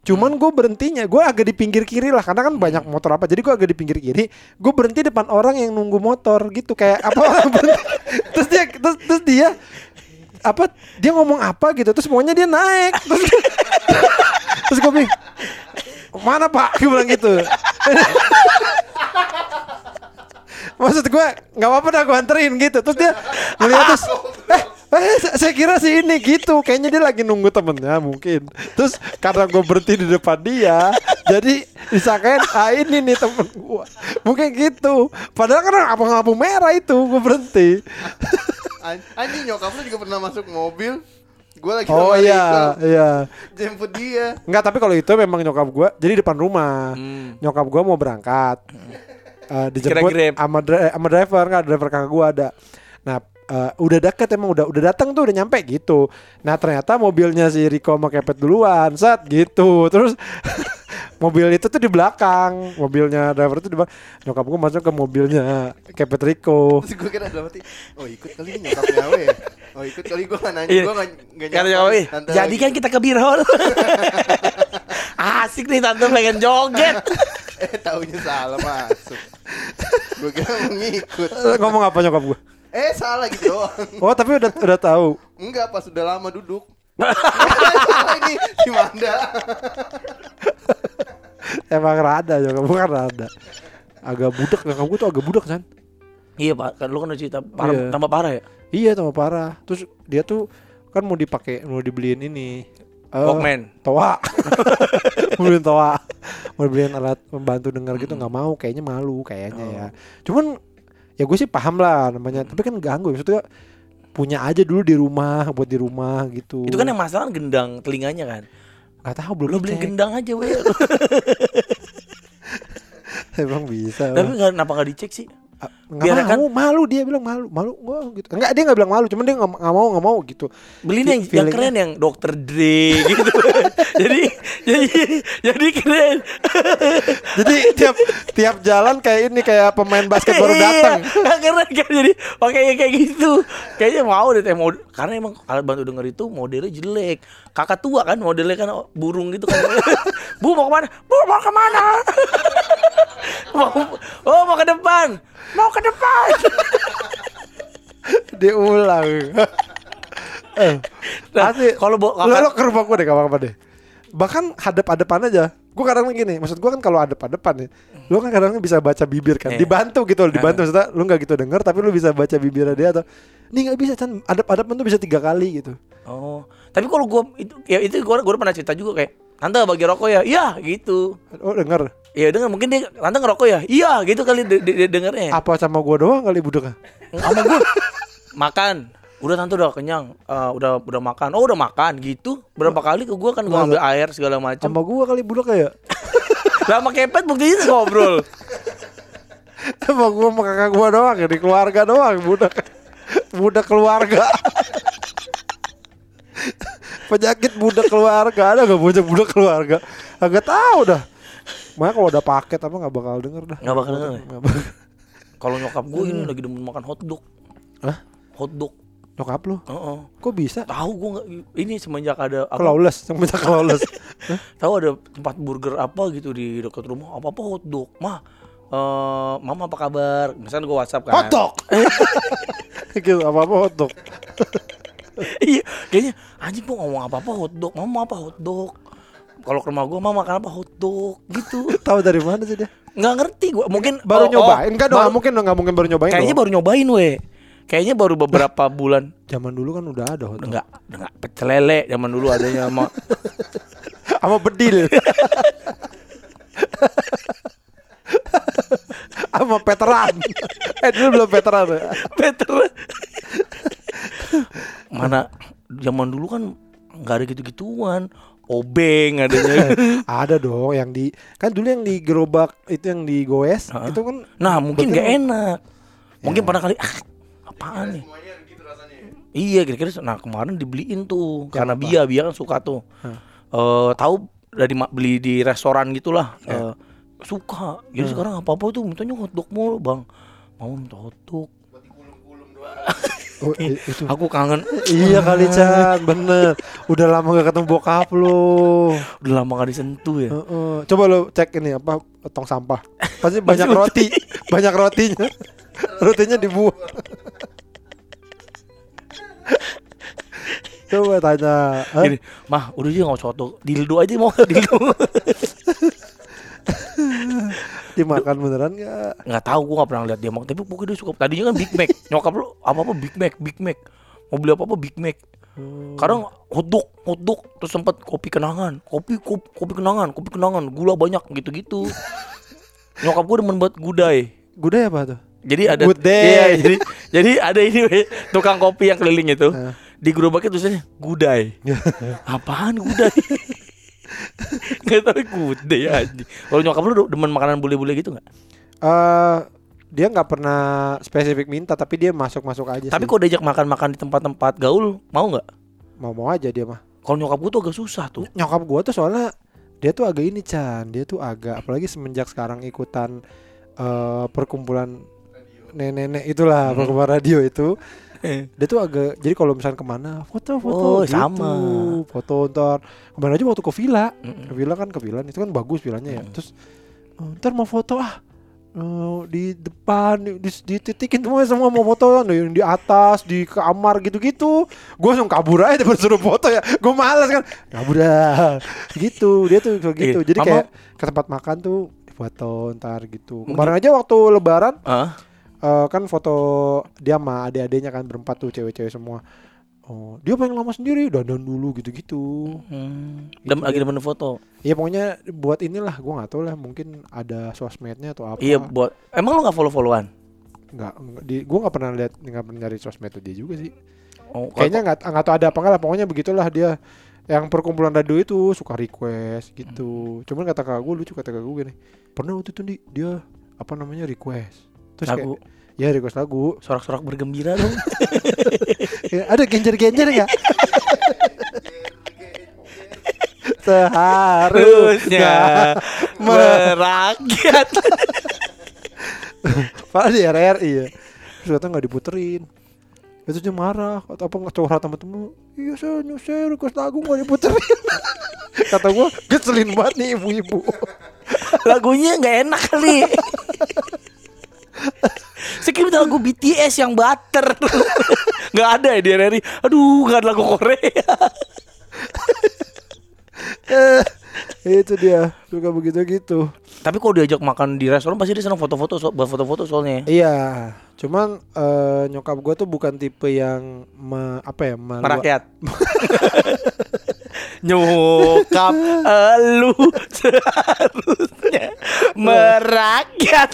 Cuman gue berhentinya, gue agak di pinggir kiri lah karena kan banyak motor apa, jadi gue agak di pinggir kiri. Gue berhenti depan orang yang nunggu motor gitu kayak apa terus dia, terus, terus dia apa dia ngomong apa gitu, terus pokoknya dia naik. Terus, terus gue bilang mana pak, gue bilang gitu. Maksud gue nggak apa-apa dah gue anterin gitu. Terus dia ngeliat terus eh, eh sa- saya kira sih ini gitu. Kayaknya dia lagi nunggu temennya mungkin. Terus karena gue berhenti di depan dia, jadi disangkain ah ini nih temen gue. Mungkin gitu. Padahal kan apa lampu merah itu gue berhenti. An- Anjing nyokap lu juga pernah masuk mobil. Gue lagi Oh iya iya. jemput dia. Enggak tapi kalau itu memang nyokap gue jadi depan rumah. Hmm. Nyokap gue mau berangkat. Eh, dijemput sama, dri- sama driver nggak driver kakak gue ada. Nah eh, udah deket emang udah udah datang tuh udah nyampe gitu. Nah ternyata mobilnya si Riko sama Kepet duluan saat gitu. Terus mobil itu tuh di belakang. Mobilnya driver itu di belakang. Nyokap gue masuk ke mobilnya Kepet Riko. Terus gue kira dalam hati, oh ikut kali ini nyokapnya Awe ya. Oh ikut kali gue gak nanya, Iya. gue gak, gak Kata nyapa. nyokap, "Ih, Tante jadi kan kita ke beer hall. Asik nih tante pengen joget. Eh taunya salah masuk. gue kira mau ngikut. Ngomong apa nyokap gue? Eh salah gitu doang. Oh tapi udah udah tahu. Enggak pas udah lama duduk. Salah ini si Manda. Emang rada nyokap gue kan rada. Agak budak nyokap gue tuh agak budak kan. Iya pak, kan lu kan udah cerita parah, Iya. tambah parah ya. Iya tambah parah. Terus dia tuh kan mau dipakai mau dibeliin ini. Walkman. Toa. mau beliin toa. Mau beliin alat membantu dengar gitu nggak mau. Kayaknya malu kayaknya ya. Cuman ya gue sih paham lah namanya. Tapi kan ganggu maksudnya punya aja dulu di rumah buat di rumah gitu. Itu kan yang masalah gendang telinganya kan. nggak tahu belum Lu beli gendang aja weh. Emang bisa. Tapi nggak- kenapa nggak dicek sih? Nggak biar mau, malu dia bilang malu, malu gua gitu. Enggak dia nggak bilang malu, cuman dia nggak nggak mau nggak mau gitu. Beli yang, yang keren yang Dr. Dre gitu. jadi jadi jadi keren. Jadi tiap tiap jalan kayak ini kayak pemain basket baru Iya, datang. keren kan jadi pakai kayak gitu. Kayaknya mau deh mod- karena emang alat bantu denger itu modelnya jelek. Kakak tua kan modelnya kan burung gitu kan. Bu mau ke mana? Bu mau ke mana? mau, oh mau ke depan. Mau ke depan. Diulang. eh, Nah, asli. kalau bo- Lo, lo ke rumah gue deh kapan-kapan deh. Bahkan hadap-hadapan aja. Gue kadang gini, maksud gue kan kalau hadap-hadapan ya, lo kan kadang bisa baca bibir kan, Iya. dibantu gitu, loh, dibantu. Maksudnya lo nggak gitu denger, tapi lo bisa baca bibirnya dia atau, ini nggak bisa kan, hadap-hadapan tuh bisa tiga kali gitu. Oh, tapi kalau gua itu ya itu gua gua pernah cerita juga kayak Tante bagi rokok ya? Iya gitu. Oh denger, Iya dengar mungkin dia tante ngerokok ya? Iya gitu kali de- de- de- dengernya. apa sama gue doang kali budaknya? Sama gua makan. Udah tante udah kenyang. Eh, udah udah makan. Oh udah makan gitu. Berapa kali ke gua kan gua ambil air segala macam. Sama gue kali budaknya ya? Lah sama kepet buktinya ngobrol. Sama gue sama kakak gue doang ya, di keluarga doang budak. Budak keluarga. Penyakit budak keluarga ada gak budak budak keluarga? Agak tahu dah. Makanya kalau udah paket apa nggak bakal denger dah. Nggak bakal denger ya? Kalau nyokap gua ini lagi demen makan hotdog. Hah? Hotdog. Nyokap lu. Heeh. Kok bisa? Tahu gua nggak ini semenjak ada apa? Clawless, yang minta clawless. Tahu ada tempat burger apa gitu di dekat rumah. Apa apa hotdog. Mah eh mama apa kabar? Misalnya gua WhatsApp kan. Hotdog. gitu apa-apa hotdog. iya, kayaknya anjing gua ngomong apa-apa hotdog. Mama apa hotdog? Kalau ke rumah gua mama makan apa hotdog gitu. Tahu dari mana sih dia? nggak ngerti gua. Mungkin Baru oh, oh, nyobain? Enggak dong, baru- nggak mungkin dong, nggak mungkin baru nyobain Kayaknya dong. baru nyobain we. Kayaknya baru beberapa bulan. Zaman dulu kan udah ada hotdog. Enggak, enggak pecel lele zaman dulu adanya sama Sama bedil. Sama veteran. eh dulu belum veteran. Peter. Mana zaman dulu kan nggak ada gitu-gituan. Obeng adanya. Ada dong yang di kan dulu yang di gerobak itu yang digoes Heeh. itu kan Nah, mungkin nggak enak. Mungkin pernah kali ah, apaan nih? Iya, kira-kira nah kemarin dibeliin tuh karena apa? Bia, Bia kan suka tuh. Eh tahu dari beli di restoran gitulah. Eh, suka. Jadi sekarang apa-apa tuh mintanya hotdog mulu, Bang. Mau minta hotdog. oh, itu Aku kangen. Iya kali Chan, bener. Udah lama gak ketemu bokap lu. Udah lama gak disentuh ya. Heeh. Coba lu cek ini apa tong sampah. Pasti banyak roti, banyak rotinya. Rotinya dibuang. Coba tanya. Gini, mah udah aja nggak usah hotdog. Dildo aja mau dildo. Dimakan beneran gak? nggak tahu gua nggak pernah lihat dia makan. Tapi pokoknya dia suka. Tadinya kan Big Mac. Nyokap lu apa apa Big Mac Big Mac. Mau beli apa apa Big Mac. Kadang hotdog hotdog. Terus sempat kopi kenangan. Kopi kopi, kopi kenangan kopi kenangan. Gula banyak gitu gitu nyokap gua demen buat gudai. Gudai apa tuh? jadi ada Good day. iya, jadi jadi ada ini weh, tukang kopi yang keliling itu. Di gerobaknya tulisannya gudai. Apaan gudai nggak tahu gudai aja kalau nyokap lu demen makanan bule-bule gitu nggak Eh dia nggak pernah spesifik minta tapi dia masuk-masuk aja Tapi sih. kalau diajak makan-makan di tempat-tempat gaul, mau nggak? mau-mau aja dia mah. Kalau nyokap gue tuh agak susah tuh. nyokap gua tuh soalnya dia tuh agak ini Chan dia tuh agak apalagi semenjak sekarang ikutan eh perkumpulan nenek-nenek itulah Hmm. perkumpulan radio itu dia tuh agak jadi kalau misalnya ke mana foto-foto Oh, gitu. sama. foto ntar kemarin aja waktu ke villa. Mm-mm. ke villa kan ke villa itu kan bagus villanya ya. Mm. terus "Oh, ntar mau foto ah Eh, di depan di, di- dititikin semua semua mau foto yang di atas di kamar gitu-gitu. Gue langsung kabur aja daripada suruh foto ya. Gue malas kan. Kabur dah. Gitu dia tuh kayak gitu. Iya, jadi kayak ke tempat makan tuh foto ntar gitu. Kemarin aja waktu lebaran Ah, eh, kan foto dia sama adik-adiknya kan berempat tuh cewek-cewek semua oh dia pengen lama sendiri dandan dulu gitu-gitu hmm. Dem, lagi demen foto. ya pokoknya buat inilah gue nggak tahu lah mungkin ada sosmednya atau apa Iya buat. Emang lu nggak follow followan? nggak di gue nggak pernah lihat nggak pernah nyari sosmed dia juga sih Oh, kayaknya nggak nggak tahu ada apa nggak lah pokoknya begitulah dia yang perkumpulan radio itu suka request gitu cuman kata kakak gue lucu kata kakak gue gini pernah waktu itu di dia apa namanya request terus lagu. Kayak ya request lagu. Sorak-sorak bergembira dong. Ya, ada genjer-genjer nggak? Seharusnya Harusnya merakyat. Padahal di RRI ya. Terus katanya nggak diputerin. Itu dia marah. Atau apa ngecurhat sama temen. Iya saya, saya request lagu nggak diputerin. Kata gua Keselin banget nih ibu-ibu. Lagunya nggak enak kali. Sekitar minta lagu BTS yang butter Nggak ada ya di RRI Aduh nggak ada lagu Korea. Eh, Itu dia Suka begitu-gitu. Tapi kalau diajak makan di restoran Pasti dia senang foto-foto so, Buat foto-foto soalnya. Iya Cuman eh, nyokap gua tuh bukan tipe yang me, Apa ya melua- Merakyat. Nyokap elu seharusnya merakyat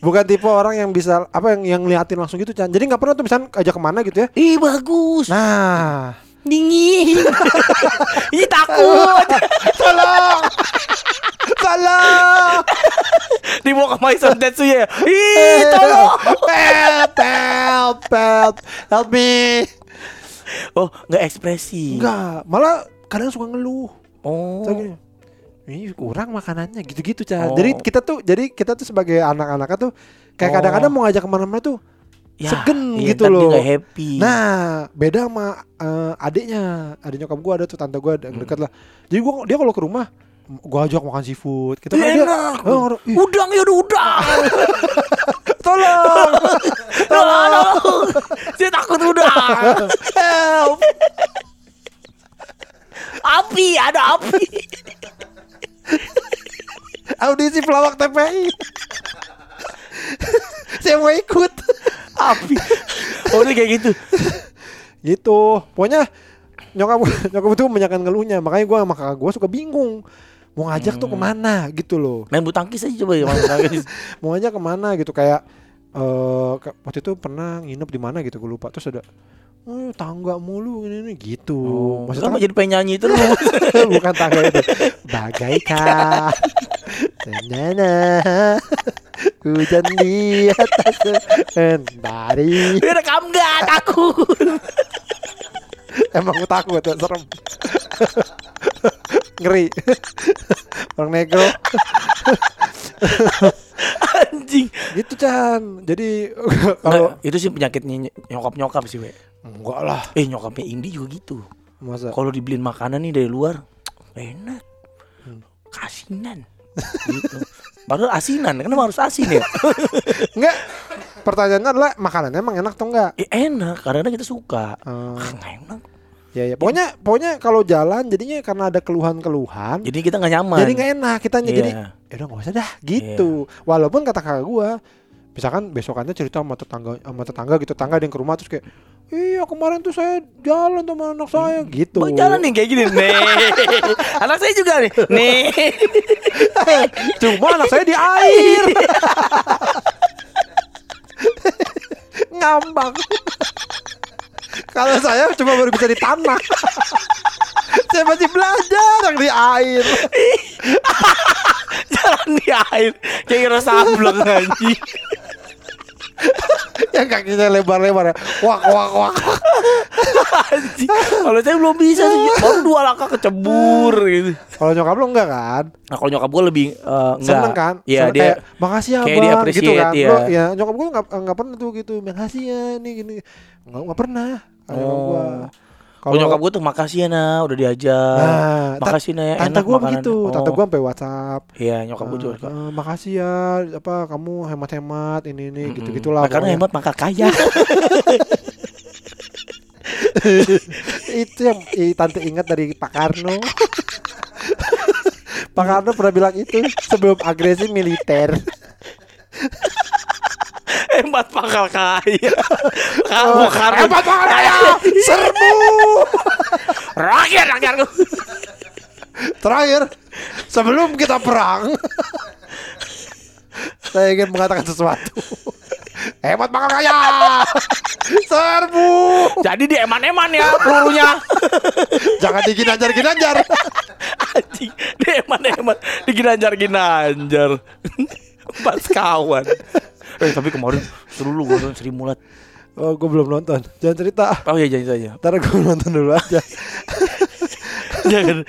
Bukan tipe orang yang bisa Apa yang yang liatin langsung gitu Chan. Jadi nggak pernah tuh misalnya ajak ke mana gitu ya. Ih bagus. Nah. Dingin. Ih takut. Tolong. Tolong. Dibawa ke Maison Tetsuya. Ih tolong. Help, help, help, help me. Oh nggak ekspresi. Enggak, malah kadang suka ngeluh. Oh Ini kurang makanannya gitu-gitu, Chan. Oh. Jadi kita tuh jadi kita tuh sebagai anak-anak tuh kayak Oh. kadang-kadang mau ngajak ke mana-mana tuh Ya, segen iya, gitu dia loh. happy. Nah, beda sama eh, adiknya, adik nyokap gua ada tuh tante gua Hmm. ada dekat lah. Jadi gua dia kalau ke rumah gua ajak makan seafood. Kita kan dia "Ih, udang ya udah udang. tolong. Tolong. Saya takut udang. Help. Api, ada api. Audisi pelawak TPI. Saya mau ikut. Api. Oh, ini kayak gitu. gitu. Pokoknya nyokap nyokap itu menyakan ngeluhnya. Makanya gua sama kakak gua suka bingung. Mau ngajak Hmm. tuh ke mana gitu loh. Main bulu tangkis aja coba ya, main bulu tangkis. Mau ngajak ke mana gitu kayak eh ke- waktu itu pernah nginep di mana gitu gue lupa terus ada oh, tangga mulu ini, ini gitu. Oh, maksudnya Kenapa jadi pengen nyanyi terus? bukan tangga itu. Bagaikan. Nana hujan di atas dari rekam gak takut. emang gue takut ya, serem. Ngeri. Orang negro Anjing. gitu Chan. Jadi kalau itu sih penyakitnya nyokap-nyokap sih, we. Enggak lah Eh, nyokapnya Indi juga gitu. masa Kalau dibeliin makanan nih dari luar, enak. Kasinan. gitu. Padahal asinan, kenapa harus asin ya? enggak pertanyaannya adalah makanannya emang enak atau enggak Eh, enak, kadang-kadang kita suka. Eh, Ah, enak. ya ya pokoknya pokoknya kalau jalan jadinya karena ada keluhan-keluhan Jadi kita nggak nyaman. jadi nggak enak kita Iya. jadi ya udah nggak usah dah gitu walaupun kata kakak gua misalkan besokannya cerita sama tetangga sama tetangga gitu tetangga ada yang ke rumah terus kayak iya kemarin tuh saya jalan sama anak saya gitu Bang jalan nih kayak gini nih. Anak saya juga nih. Nih. cuma anak saya di air ngambang kalau saya cuma baru bisa di tanah saya masih belajar yang di air jalan di air. Kayak kira sableng anjing. yang kakinya lebar-lebar ya wak wak wak. Kalau saya belum bisa sih. Baru dua langkah kecebur gitu. kalau nyokap lo enggak kan Nah, kalau nyokap gue lebih eh, enggak. seneng kan Iya, dia kayak makasih ya kayak bang dia gitu kan iya. Lo, ya nyokap gue nggak nggak pernah tuh gitu makasih ya ini gini nggak nggak pernah gua. Oh. Kalau nyokap gue tuh makasih ya nah udah diajak. Nah, makasih nah tante enak gue begitu tante Oh. gue sampai WhatsApp Iya, nyokap gue juga. Eh, eh, makasih ya apa kamu hemat-hemat ini ini Mm-mm. gitu gitulah Nah, karena hemat maka kaya. itu yang i- tante ingat dari Pak Karno Pak Karno pernah bilang itu sebelum agresi militer hemat maka kaya. Kamu karena hemat banget ya serbu rakyat rakyat. terakhir sebelum kita perang saya ingin mengatakan sesuatu hemat banget kaya serbu Jadi di eman-eman ya pelurunya. jangan diginanjar-ginanjar Anjing, di eman-eman, di ginanjar-ginanjar. Pas kawan. Eh, tapi kemarin seru lu gue nonton Sri Mulat. oh gue belum nonton jangan cerita Oh iya jangan saja. ntar gue nonton dulu aja Jangan.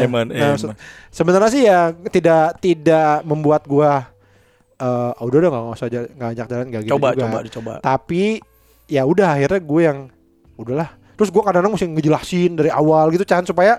Eman, Nah, eman. se- sebenarnya sih ya tidak tidak membuat gua eh "Ah, udah udah nggak usah jalan, nggak ajak jalan nggak gitu Coba, juga. coba, dicoba. Tapi ya udah akhirnya gue yang udahlah. Terus gua kadang-kadang mesti ngejelasin dari awal gitu Chan supaya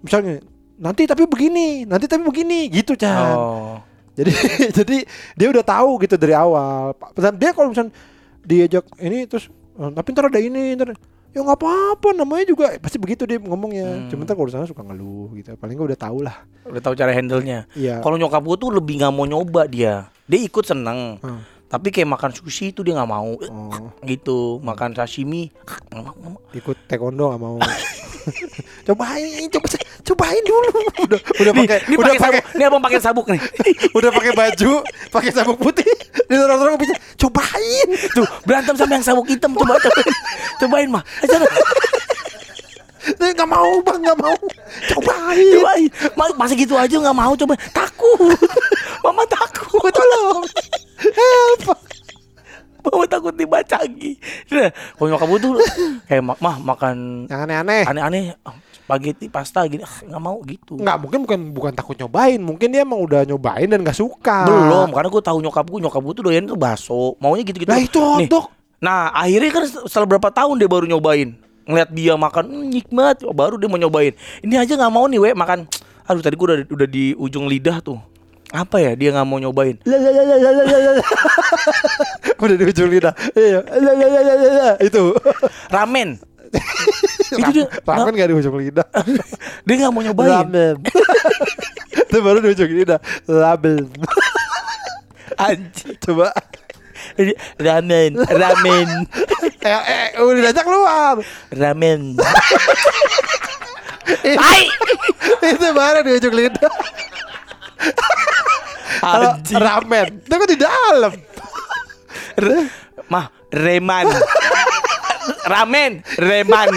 misalnya nanti tapi begini, nanti tapi begini gitu Chan. Oh. Jadi jadi dia udah tahu gitu dari awal. Dan dia kalau misalnya diajak ini terus "Eh, tapi ntar ada ini ntar ya nggak apa-apa namanya juga pasti begitu dia ngomongnya. Hmm. Cuma ntar kalau sana suka ngeluh gitu. Paling gue udah tahu lah. Udah tahu cara handle-nya. Iya. Kalau nyokap gue tuh lebih nggak mau nyoba dia. Dia ikut seneng. Hmm. Tapi kayak makan sushi itu dia nggak mau. Oh, Gitu, makan sashimi mau, mau. ikut taekwondo nggak mau. cobain, coba cobain dulu. Udah udah pakai udah pakai. Ini abang pakai sabuk nih. udah pakai baju, pakai sabuk putih. Di orang-orang bisa cobain. Tuh, berantem sama yang sabuk hitam coba cobain. Cobain mah. Nggak mau bang, nggak mau. Cobain. Cobain. Ma- Masa gitu aja nggak mau coba. Takut. Mama takut. Tolong. Help. Mama takut dibacagi. Nah, kalau nyokap gue tuh kayak ma- mah makan Yang aneh-aneh. aneh-aneh. Ah, spaghetti pasta gini ah, nggak mau gitu Nggak mungkin bukan bukan takut nyobain, mungkin dia emang udah nyobain dan nggak suka. belum karena gue tahu nyokap gue nyokap gue tuh doyan tuh bakso maunya gitu-gitu Lah itu Nih, hotdog. nah akhirnya kan setelah berapa tahun dia baru nyobain ngeliat dia makan "Hmm, nikmat baru dia mau nyobain ini aja nggak mau nih we makan aduh tadi gue udah udah di ujung lidah tuh apa ya dia nggak mau nyobain Udah di ujung lidah. Iya. Itu. ramen itu dia Ramen gak di ujung lidah. dia nggak mau nyobain Ramen. Itu baru di ujung lidah. Ramen. anjing Coba. Ramen. Ramen. Eh, eh, udah diajak keluar. ramen. Hai. Itu baru di ujung lidah. Kalau ramen, itu di dalam. Mah reman. Ramen reman.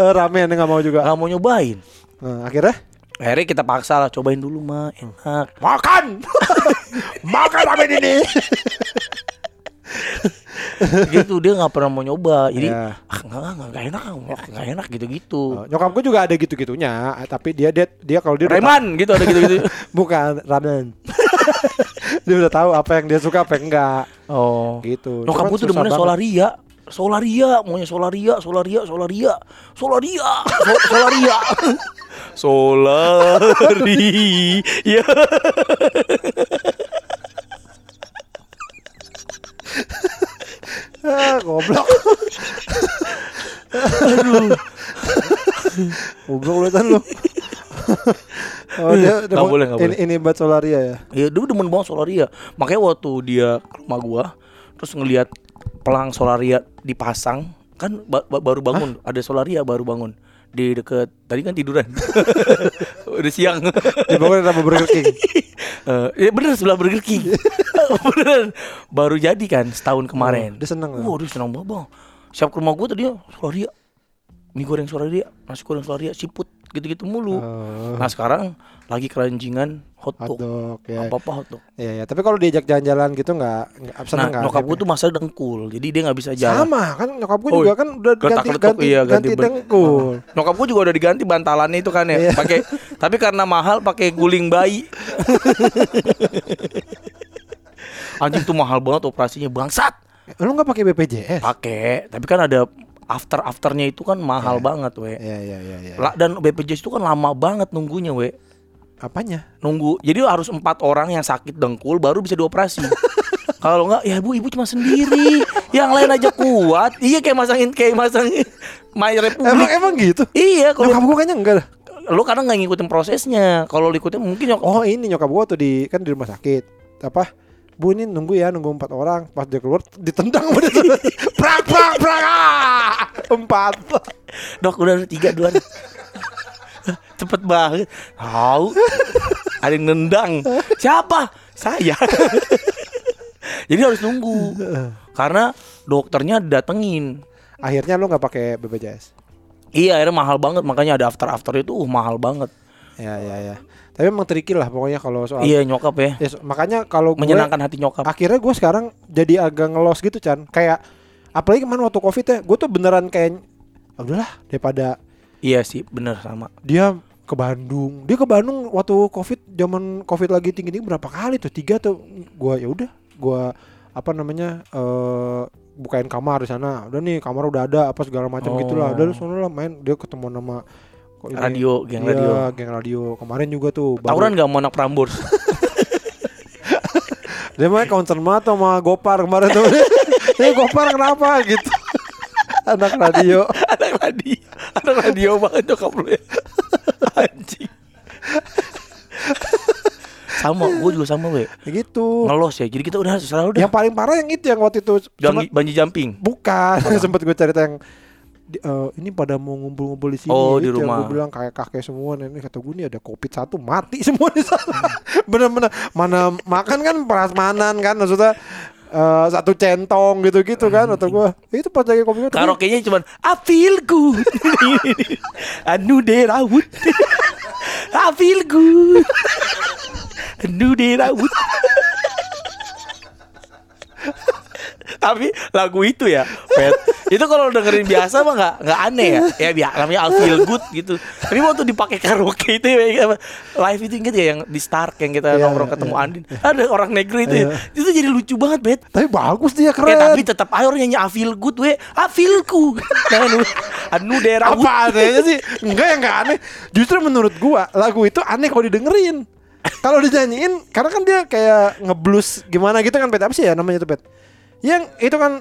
Eh, ramen nggak mau juga. nggak mau nyobain. Nah, akhirnya? Akhirnya kita paksa lah cobain dulu mah. Enak. Makan. makan ramen ini. gitu dia nggak pernah mau nyoba. Jadi Ya. ah nggak nggak nggak enak nggak enak gitu gitu Oh, nyokap gue juga ada gitu-gitunya, tapi dia dia dia kalau dia udah reman gitu ada gitu gitu bukan ramen. dia udah tahu apa yang dia suka apa yang enggak oh. Gitu. nyokap gue tuh demennya solaria. Solaria maunya solaria solaria solaria. Solaria so- solaria. Solari ya Ah, goblok. goblok lu tan lu. oh, dia, mau- boleh, nggak ini, ini buat Solaria ya. Ya dulu demen banget Solaria. Makanya waktu dia ke rumah gua terus ngelihat pelang Solaria dipasang, kan ba- ba- baru bangun, ada Solaria baru bangun di deket tadi kan tiduran. Udah siang. Dibangun sama Burger King. Eh, ya bener sebelah Burger King. Beneran. Baru jadi kan setahun kemarin. Oh, dia seneng, Wah, dia seneng banget, Bang. Siap ke rumah gua tadi Solaria. Mie goreng Solaria, nasi goreng Solaria, siput gitu-gitu mulu. Oh, Nah, sekarang lagi keranjingan hotdog. hotdog ya. Apa-apa hotdog. Iya, ya. Tapi kalau diajak jalan-jalan gitu nggak nggak Nah, nyokap gue tuh masa dengkul, jadi dia nggak bisa jalan. sama kan nyokap gue Oh, juga kan udah ganti ganti, iya, ganti, ganti dengkul. Nyokap gue juga udah diganti bantalannya itu kan ya, Iya. pakai tapi karena mahal pakai guling bayi. Anjing tuh mahal banget operasinya bangsat. Lu nggak pakai BPJS? Pakai, tapi kan ada after afternya itu kan mahal banget we. Iya iya iya iya. Dan BPJS itu kan lama banget nunggunya we. Apanya? Nunggu, jadi harus empat orang yang sakit dengkul baru bisa dioperasi. Kalau enggak, ya ibu ibu cuma sendiri, yang lain aja kuat. Iya kayak masangin kayak masangin My Republik. Emang emang gitu? Iya, kalau Nyokap gue kayaknya enggak dah. lu kadang nggak ngikutin prosesnya. Kalau ikutin mungkin nyok Oh ini nyokap gue tuh di kan di rumah sakit apa? Bu ini nunggu ya nunggu empat orang pas dia keluar ditendang dia prak prak prak ah! empat dok udah tiga duluan. Cepet banget. Tahu. Ada yang nendang. Siapa? Saya. Jadi harus nunggu. Karena dokternya datengin. akhirnya lu nggak pakai BPJS Iya, akhirnya mahal banget. Makanya ada after after itu uh, mahal banget. Ya ya ya tapi emang tricky lah pokoknya kalau soal Iya nyokap ya. Ya, makanya kalau gue Menyenangkan hati nyokap. akhirnya gue sekarang jadi agak ngelos gitu Chan kayak apalagi kemarin waktu covid ya gue tuh beneran kayak "Ah, udahlah daripada Iya sih, bener sama. dia ke Bandung dia ke Bandung waktu covid zaman covid lagi tinggi tinggi berapa kali tuh tiga tuh gua ya udah gua apa namanya eh bukain kamar di sana udah nih kamar udah ada apa segala macam Oh. gitulah udah lu sono lah main dia ketemu nama kok ini- Radio, geng Iya, radio. geng radio kemarin juga tuh Tawuran gak mau anak Prambors? dia mah concern banget sama Gopar kemarin tuh eh Gopar kenapa gitu anak radio anak radio, anak radio banget nyokap lu ya. Anjing. sama, gue juga sama we. Ya gitu Ngelos ya. Jadi kita udah selalu udah yang paling parah yang itu yang waktu itu sempet- banji jumping. bukan sempet gue cerita yang di- eh, ini pada mau ngumpul-ngumpul di sini Oh, di rumah. gue bilang kayak kakek semua nih Ini kata gue nih ada covid satu mati semua di sana bener-bener mana makan kan prasmanan kan maksudnya eh, satu centong gitu-gitu kan atau gue itu pas lagi covid Karaoke-nya cuman I feel good. anu de rawut. I feel good. Anu de rawut. Tapi lagu itu ya, Pet, itu kalau dengerin biasa mah nggak nggak aneh ya ya biar namanya I feel good gitu tapi waktu dipakai karaoke itu ya, live itu inget ya yang di Stark yang kita Iya, nongkrong ketemu Andin ada orang negro itu ya itu jadi lucu banget bet Tapi bagus dia Eh keren. tapi tetap orang nyanyi I feel good we I feel ku anu anu daerah apa anehnya sih? Enggak yang enggak aneh. Justru menurut gua lagu itu aneh kalau didengerin. Kalau dinyanyiin karena kan dia kayak ngeblues gimana gitu kan Pet. Apa sih ya namanya itu Pet? Yang itu kan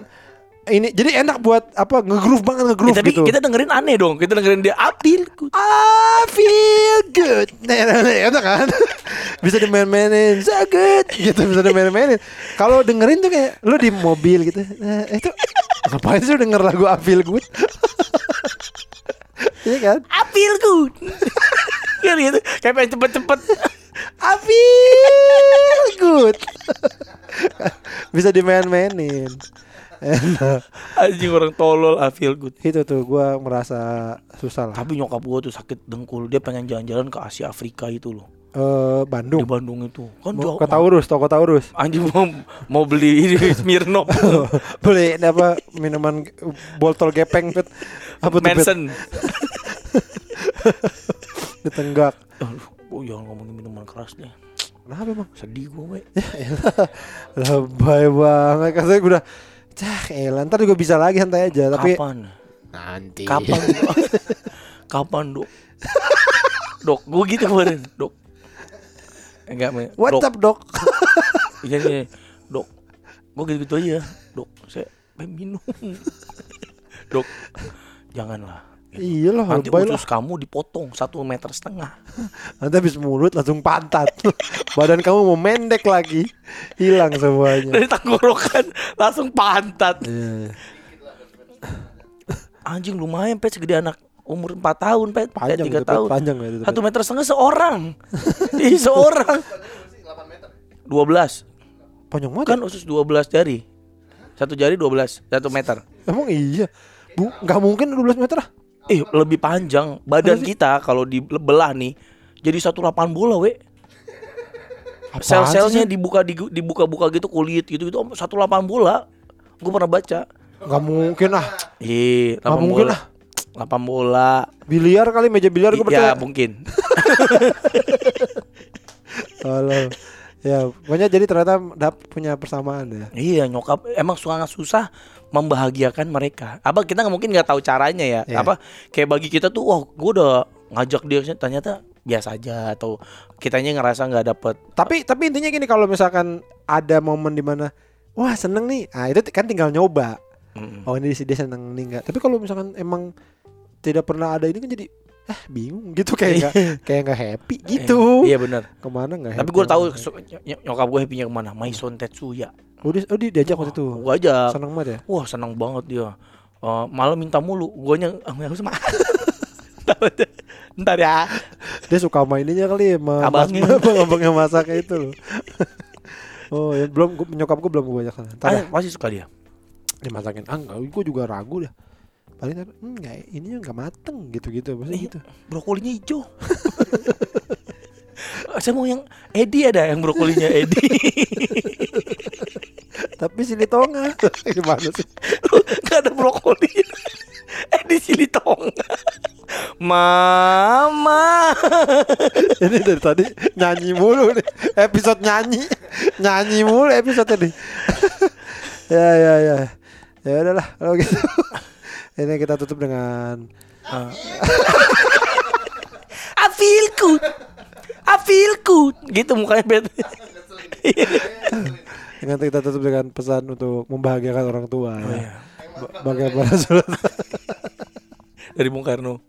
ini jadi enak buat apa ngegroove banget Ya, ngegroove tapi gitu. kita dengerin aneh dong kita dengerin dia I feel good I feel good. Enak kan? bisa dimain-mainin. So good. Gitu bisa dimain-mainin. Kalau dengerin tuh kayak lu di mobil gitu. Nah, itu ngapain sih denger lagu I feel good? Iya kan? I feel good Kan gitu Kayak pengen cepet-cepet I feel good. bisa dimain-mainin. Enak. Anjing orang tolol I feel good Itu tuh gua merasa susah lah. Tapi nyokap gua tuh sakit dengkul Dia pengen jalan-jalan ke Asia Afrika itu loh Eh Di Bandung. Bandung itu Kan Mau jauh ke Taurus, toko Taurus. Anjing mau, mau beli ini Smirnoff Beli apa minuman botol gepeng Pet. Apa tuh Pet? Manson Ditenggak. Aduh, oh jangan ngomongin minuman keras deh Kenapa emang? Sedih gua we Lebay banget Katanya gue udah Cah elah Ntar juga bisa lagi santai aja Tapi Kapan? Nanti Kapan? Kapan dok? dok, gue gitu kemarin dok. Enggak, me. What's dok. up dok? Iya nih, dok. Gue gitu gitu aja, dok. Saya pengen minum. dok, janganlah. Iya loh Nanti lebay lah usus kamu dipotong satu meter setengah. Nanti habis mulut langsung pantat Badan kamu mau mendek lagi Hilang semuanya Dari tenggorokan langsung pantat. Iya. Anjing lumayan pet segede anak umur 4 tahun pet, Panjang tiga itu, Pet. tahun. Panjang ya itu, Pet. Satu meter setengah seorang. Ih seorang. 12 Panjang banget Kan usus 12 jari Satu jari 12 Satu meter Emang iya Bu, Gak mungkin 12 meter ah Eh lebih panjang Badan kita Kalau dibelah nih Jadi satu lapangan bola we Sel-selnya dibuka dibuka-buka gitu kulit gitu gitu satu lapangan bola. Gue pernah baca. Gak mungkin ah Ih, Nggak mungkin bola. Lapangan bola. Biliar kali meja biliar gue ya percaya mungkin. Halo Ya pokoknya jadi ternyata dap punya persamaan ya iya nyokap emang sangat susah membahagiakan mereka. Apa kita nggak mungkin nggak tahu caranya ya? Iya. Apa kayak bagi kita tuh, wah gue udah ngajak dia ternyata biasa aja atau kitanya ngerasa nggak dapet Tapi tapi intinya gini kalau misalkan ada momen di mana Wah seneng nih Ah itu kan tinggal nyoba Mm. Oh ini dia seneng nih enggak Tapi kalau misalkan emang Tidak pernah ada ini kan jadi Ah bingung gitu kayak nggak kayak nggak happy gitu Eh, iya benar. ke mana nggak Tapi gue tahu nyokap gue happy-nya ke mana? Maison Tetsuya. oh, di, oh di, diajak waktu itu Gue aja. seneng banget ya Wah seneng banget dia. Eh, malah minta mulu. Gue nya aku sama. Ntar ya. dia suka mainnya kali ya sama Abangnya. abang abangnya masaknya itu oh ya belum nyokap gue belum gue ajak sana Ah, dah, pasti suka dia. dimasakin ah enggak gue juga ragu dah paling tapi hmm, enggak ininya enggak mateng gitu gitu maksudnya Iya. gitu Brokolinya hijau. Saya mau yang Edi ada yang brokolinya Edi. tapi sili tonga gimana sih Gak ada brokoli. Edi Silitonga. Mama. ini dari tadi nyanyi mulu nih episode nyanyi nyanyi mulu episode ini ya ya ya ya udahlah kalau gitu ini kita tutup dengan I feel good. I feel good. Gitu mukanya bet. dengan kita tutup dengan pesan untuk membahagiakan orang tua Oh, ya. iya. Ba- Bagaimana surat Dari Bung Karno.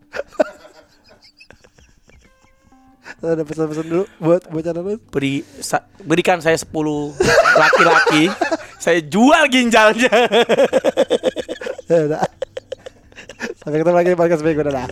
ada pesan-pesan dulu buat bocah lu Beri sa- berikan saya 10 laki-laki. saya jual ginjalnya. Sampai ketemu lagi di podcast berikutnya